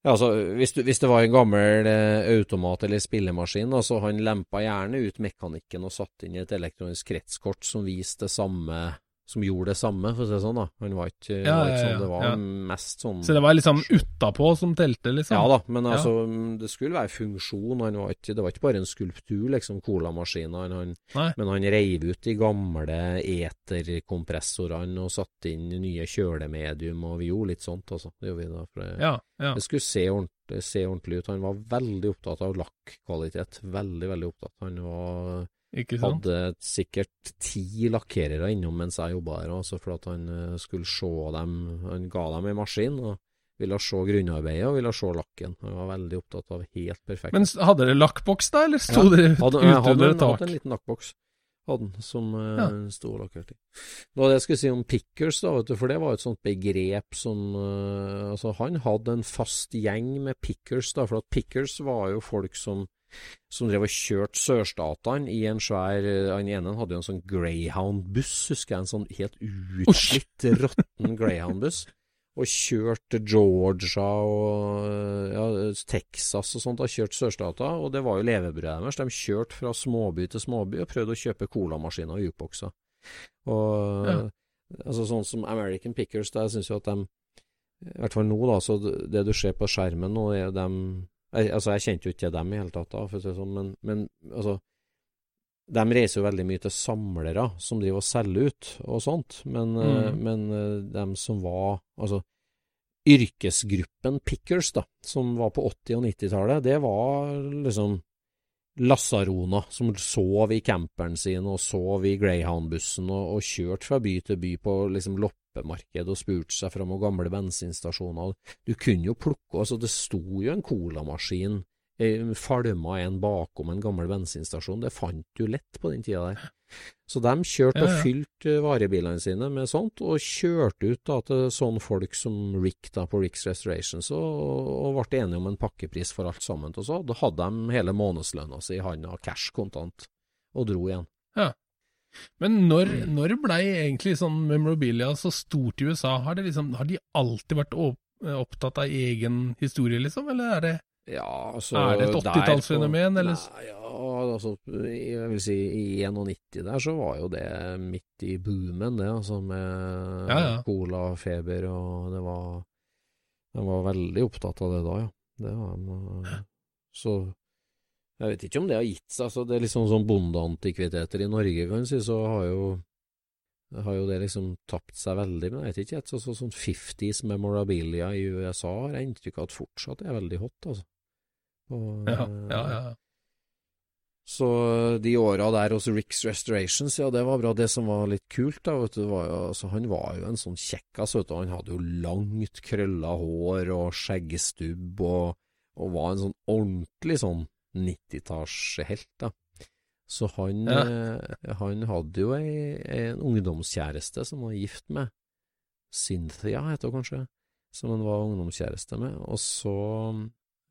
ja, altså, hvis, du, hvis det var en gammel eh, automat eller spillemaskin, da, så han lempa gjerne ut mekanikken og satte inn et elektronisk kretskort som viste det samme Som gjorde det samme, for å si det sånn. da. Han var ikke, Ja, var ikke ja, sånn, det var ja. mest sånn Så det var liksom utapå som telte, liksom? ja da, men Ja. altså, det skulle være funksjon. Han var ikke, det var ikke bare en skulptur, liksom, colamaskinen. Han, Nei. men han reiv ut de gamle eterkompressorene og satte inn nye kjølemedium, og vi gjorde litt sånt, altså. Det gjorde vi da. For det, Ja, ja. det skulle se ordentlig, se ordentlig ut. Han var veldig opptatt av lakkvalitet. Veldig, veldig opptatt. Han var? Hadde sikkert ti lakkerere innom mens jeg jobba der, altså, for at han eh, skulle se dem. Han ga dem en maskin. og ville se grunnarbeidet og ville se lakken. Han var veldig opptatt av helt perfekt. Men hadde dere lakkboks da, eller sto Ja, dere ute under et tak? hadde en liten lakkboks Hadde den, som ja. uh, sto og lakkerte i. Det var det jeg skulle si om pickers, da, vet du, for det var et sånt begrep som uh, Altså, han hadde en fast gjeng med pickers, da, for at pickers var jo folk som som drev og kjørte sørstatene i en svær eh, Han ene hadde jo en sånn Greyhound-buss, husker jeg. En sånn helt utslitt, råtten Greyhound-buss. Og kjørte Georgia og ja, Texas og sånt. og kjørte sørstater, og det var jo levebrødet deres. De kjørte fra småby til småby og prøvde å kjøpe colamaskiner og jukebokser. Og Ja. altså sånn som American Pickers, der syns jeg at de I hvert fall nå, da, så det det du ser på skjermen nå, er jo dem jeg, Altså, jeg kjente jo ikke til dem i hele tatt, da, for å si det sånn, men, men altså de reiser jo veldig mye til samlere som driver og selger ut og sånt, men, eh, Mm. men eh, dem som var Altså, yrkesgruppen pickers, da, som var på 80- og 90-tallet, det var liksom Lasarona som sov i camperen sin og sov i Greyhound-bussen og, og kjørte fra by til by på liksom loppemarked og spurte seg fram og gamle bensinstasjoner. Du kunne jo plukke altså Det sto jo en colamaskin eh, falma en bakom en gammel bensinstasjon. Det fant du lett på den tida der. Så de kjørte Ja, ja. og fylte eh, varebilene sine med sånt, og kjørte ut da til sånne folk som Rick da på Ricks Restorations, og, og ble enige om en pakkepris for alt sammen. Og så da hadde de hele månedslønna si i handa, cash kontant, og dro igjen. Men når, når blei egentlig sånn memorabilia så stort i USA? Har, det liksom, har de alltid vært opptatt av egen historie, liksom, eller er det Ja, altså Er det et 80-tallsfenomen, på- ja, altså Jeg vil si i 91 der så var jo det midt i boomen, det, altså med Ja, ja. cola og det var De var veldig opptatt av det da, ja. Det var. Så jeg vet ikke om det har gitt seg. altså Det er liksom sånn bondeantikviteter i Norge, kan du si, så har jo har jo det liksom tapt seg veldig, men jeg vet ikke. Så, så, sånn 50s memorabilia i USA har jeg inntrykk av at fortsatt er veldig hot, altså. Og, <laughs> Ja, ja, ja. Så de åra der hos Ricks Restorations, ja, det var bra. Det som var litt kult, da, vet du, var jo altså, Han var jo en sånn kjekkas, vet du. Han hadde jo langt, krølla hår og skjeggstubb, og, og var en sånn ordentlig sånn 90-tallshelt, da. Så han, Ja. eh, han hadde jo ei, en ungdomskjæreste som var gift med Cynthia, heter hun kanskje, som han var ungdomskjæreste med. Og så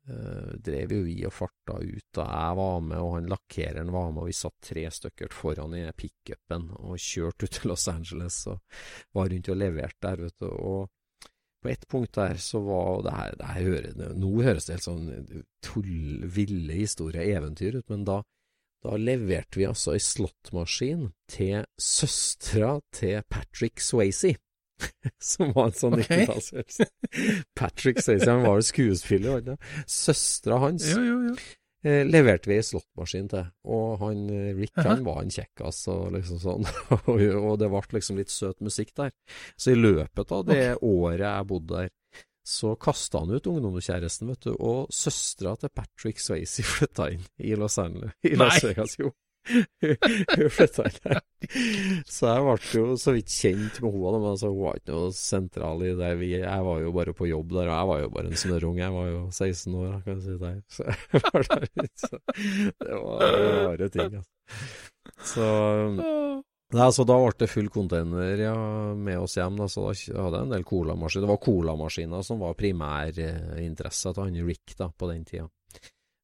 eh, drev jo vi og farta ut, og jeg var med, og han lakkereren var med, og vi satt tre stykker foran i pickupen og kjørte ut til Los Angeles og var rundt og leverte der, vet du. Og på ett punkt der så var det her, det her hører, Nå høres det helt sånn tull, ville historie, eventyr ut, men da da leverte vi altså ei slåttmaskin til søstera til Patrick Swayze. <laughs> som var en sånn okay. 90-tallshjelp. Patrick Swayze, han var jo skuespiller, var? Søstera hans Jo, jo, jo. Eh, leverte vi ei slåttmaskin til, og han eh, Rick han var en kjekkas og liksom sånn, <laughs> og, det ble liksom litt søt musikk der. Så i løpet av det året jeg bodde der, så kasta han ut ungdomskjæresten, vet du, og søstera til Patrick Swayze <laughs> flytta inn i Los Angeles. I Las Nei. Vegas, jo. Hun flytta inn der. Så jeg ble jo så vidt kjent med henne, men altså, hun var ikke noe sentral i det. Vi, jeg var jo bare på jobb der, og jeg var jo bare en snørrung. Jeg var jo 16 år, kan jeg si der. Så jeg var der litt, så det var rare ting, altså. Så Nei, så da ble det full container ja, med oss hjem. Da, så da hadde jeg en del colamaskiner. Det var colamaskiner som var primærinteressa til han Rick da, på den tida.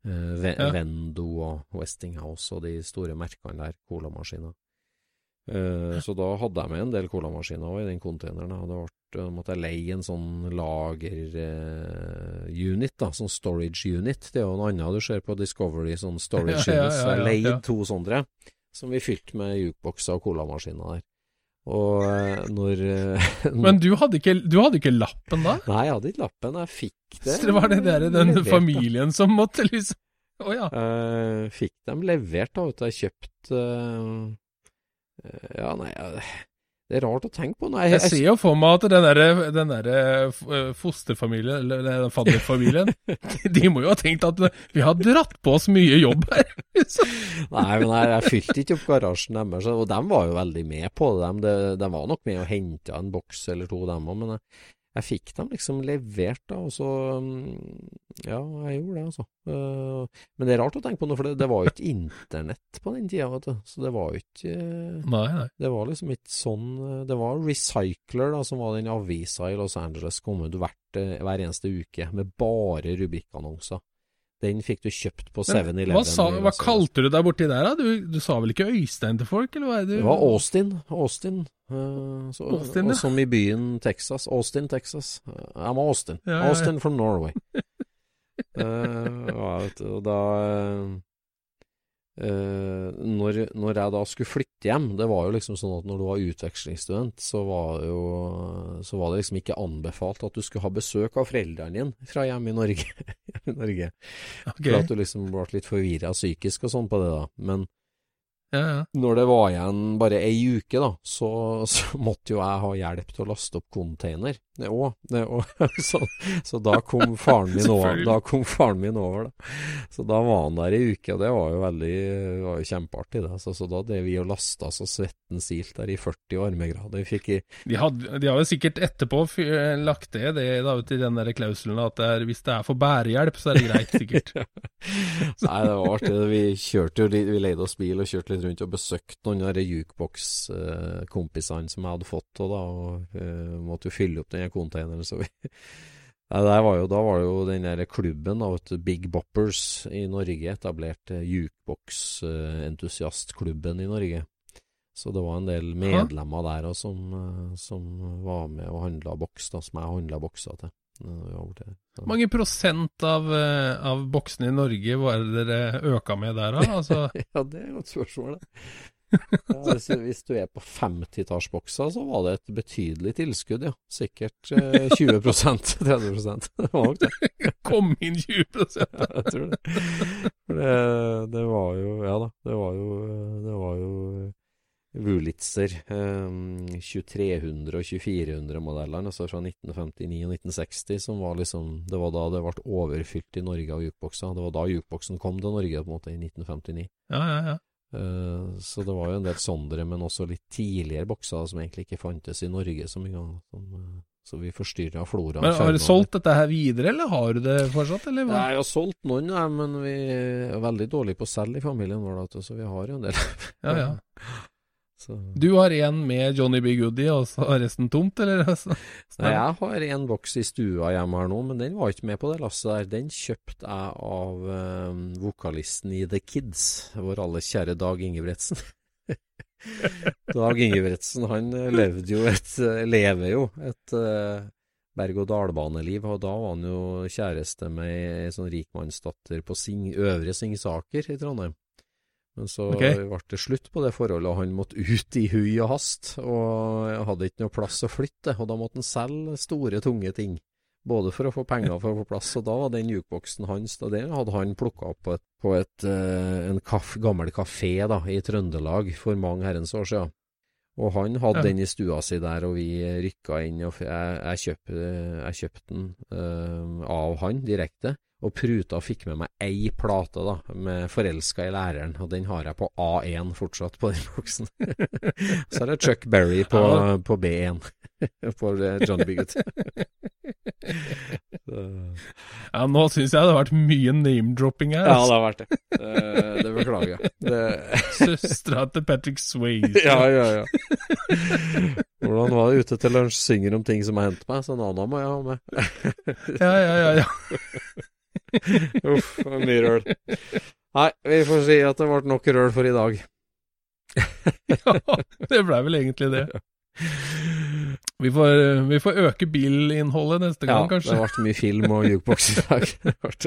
Eh, Ja. Vendo og Westinghouse og de store merkene der, colamaskiner. Eh, så da hadde jeg med en del colamaskiner i den containeren. da. Det ble, måtte jeg leie en sånn lager-unit, da, sånn storage unit. Det er jo noe annet du ser på Discovery, sånn storage <laughs> Ja, ja, unit. Så jeg ja, ja, leide ja. to sånne som vi fylte med jukebokser og colamaskiner der. Og eh, når eh, <laughs> Men du hadde, ikke, du hadde ikke lappen da? Nei, jeg hadde ikke lappen. Jeg fikk det. Så det var det der, den familien som måtte liksom Å ja. Eh, fikk dem levert, da. Vet du. Jeg kjøpt Ja, nei jeg, Det er rart å tenke på. Nei, Jeg ser jo for meg at den derre den der eh, fosterfamilien, eller den fadderfamilien, <laughs> de må jo ha tenkt at vi har dratt på oss mye jobb her. <laughs> Nei, men jeg, jeg fylte ikke opp garasjen deres, og de var jo veldig med på det. De, de, de var nok med og henta en boks eller to, dem òg, men jeg, jeg fikk dem liksom levert, da, og så mm, Ja, jeg gjorde det, altså. Eh, men det er rart å tenke på nå, for det, det var jo ikke internett på den tida, vet du. Så det var jo ikke eh, Nei, nei. Det var liksom ikke sånn eh, Det var Recycler, da, som var den avisa i Los Angeles, kom ut hvert, hver eneste uke med bare rubrikkannonser. Den fikk du kjøpt på 7-Eleven. Hva, sa, hva kalte du deg borti der, da? Du, du sa vel ikke Øystein til folk, eller hva er det? Det var Austin. Austin. Uh, så, Austin, ja. Som i byen Texas. Austin, Texas. Eh, I'm Austin. Ja, ja. Austin from Norway. uh, <laughs> ja, vet og da eh, når, når jeg da skulle flytte hjem Det var jo liksom sånn at når du var utvekslingsstudent, så var, jo, så var det liksom ikke anbefalt at du skulle ha besøk av foreldrene dine fra hjemme i Norge. <laughs> Hjemme i Norge. Okay. For at du liksom ble litt forvirra psykisk og sånn på det, da. Men Ja, ja. når det var igjen bare ei uke, da, så, så måtte jo jeg ha hjelp til å laste opp container. Òg. <laughs> Så, så da kom faren min over. Da kom faren min over, da. Så da var han der ei uke, og det var jo veldig var jo kjempeartig, det. Så, så da drev vi og lasta så svetten silt der i 40 varmegrader. I De, hadde, de har jo sikkert etterpå fy- lagt det, det da, ut i den der klausulen at det er, hvis det er for bærehjelp, så er det greit, sikkert. <laughs> Nei, det var artig. Vi kjørte jo vi leide oss bil og kjørte litt rundt og besøkte noen av de jukebox-kompisene som jeg hadde fått, og da og, uh, måtte jo fylle opp den containeren. Så vi var jo, da var det jo den der klubben, du, Big Boppers i Norge, etablert eh, jukebox-entusiastklubben i Norge. Så det var en del medlemmer der også, som, eh, som var med og handla boks, da, som jeg handla bokser til. Hvor mange prosent av, eh, av boksene i Norge var det dere øka med der, da? <laughs> Altså, Ja, det er et godt spørsmål, det. Ja, <laughs> hvis, hvis du er på 50-tallsbokser, så var det et betydelig tilskudd, ja. Sikkert eh, <laughs> 20% 30 Det var nok det. <laughs> kom inn 20 Ja, jeg tror det. For det, det var jo Ja da, det var jo Det var jo Wulitzer eh, 2300 og 2400-modellene, altså fra 1959 og 1960, som var liksom Det var da det ble overfylt i Norge av jukebokser. Det var da jukeboksen kom til Norge, på en måte, i 1959. Ja, ja, ja. Eh, Så det var jo en del sondre, men også litt tidligere bokser som egentlig ikke fantes i Norge så mye. Som, eh, så vi forstyrra floraen. Men har du solgt dette her videre, eller har du det fortsatt, eller? Nei, Jeg har solgt noen, ja, men vi er veldig dårlige på å selge i familien vår, så vi har jo en del. Ja, ja. <laughs> Så. Du har en med Johnny B. Goody, og så er resten tomt, eller? <laughs> Nei, jeg har en boks i stua hjemme her nå, men den var ikke med på det lasset der. Den kjøpte jeg av um, vokalisten i The Kids, vår alles kjære Dag Ingebretsen. <laughs> Dag Ingebretsen, han eh, levde jo et, eh, lever jo et uh, berg-og-dal-baneliv, og da var han jo kjæreste med ei sånn rikmannsdatter på Sing, Øvre Singsaker i Trondheim. Men så okay. ble det slutt på det forholdet, og han måtte ut i hui og hast. Og hadde ikke noe plass å flytte, og da måtte han selge store, tunge ting. Både for å få penger for å få plass, og da var den jukeboksen hans. Da det hadde han plukka opp på, et, på et, eh, en kaf, gammel kafé da, i Trøndelag for mange herrens år siden. Og han hadde Ja. den i stua si der, og vi rykka inn, og jeg, jeg, kjøpte, jeg kjøpte den eh, av han direkte. Og pruta og fikk med meg ei plate da, med 'Forelska i læreren', og den har jeg på A1 fortsatt, på den boksen. <laughs> Så har jeg Chuck Berry på, Ja. på B1, <laughs> på John Bigot. <laughs> Ja, nå syns jeg det har vært mye name-dropping her. Ja, det Altså. har vært det. Det, det beklager jeg. Det, Søstera til Patrick Swayze. ja, ja, ja. Hvordan var det ute til lunsj, synger om ting som har hendt meg, så Nana må jeg ha med. ja, ja, ja, ja. <laughs> Uff, det mye røl. Nei, vi får si at det ble nok røl for i dag. <laughs> ja det blei vel egentlig det. Vi får, vi får øke bilinnholdet neste gang, Ja, gang, det kanskje. ble mye film og jukebox i dag. <laughs>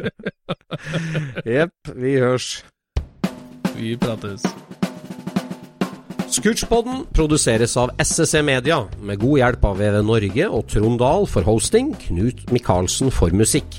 Det. Jepp, vi hørs. Vi prates. Scootchpoden produseres av SSC Media, med god hjelp av VV Norge og Trond Dahl for hosting, Knut Micaelsen for musikk.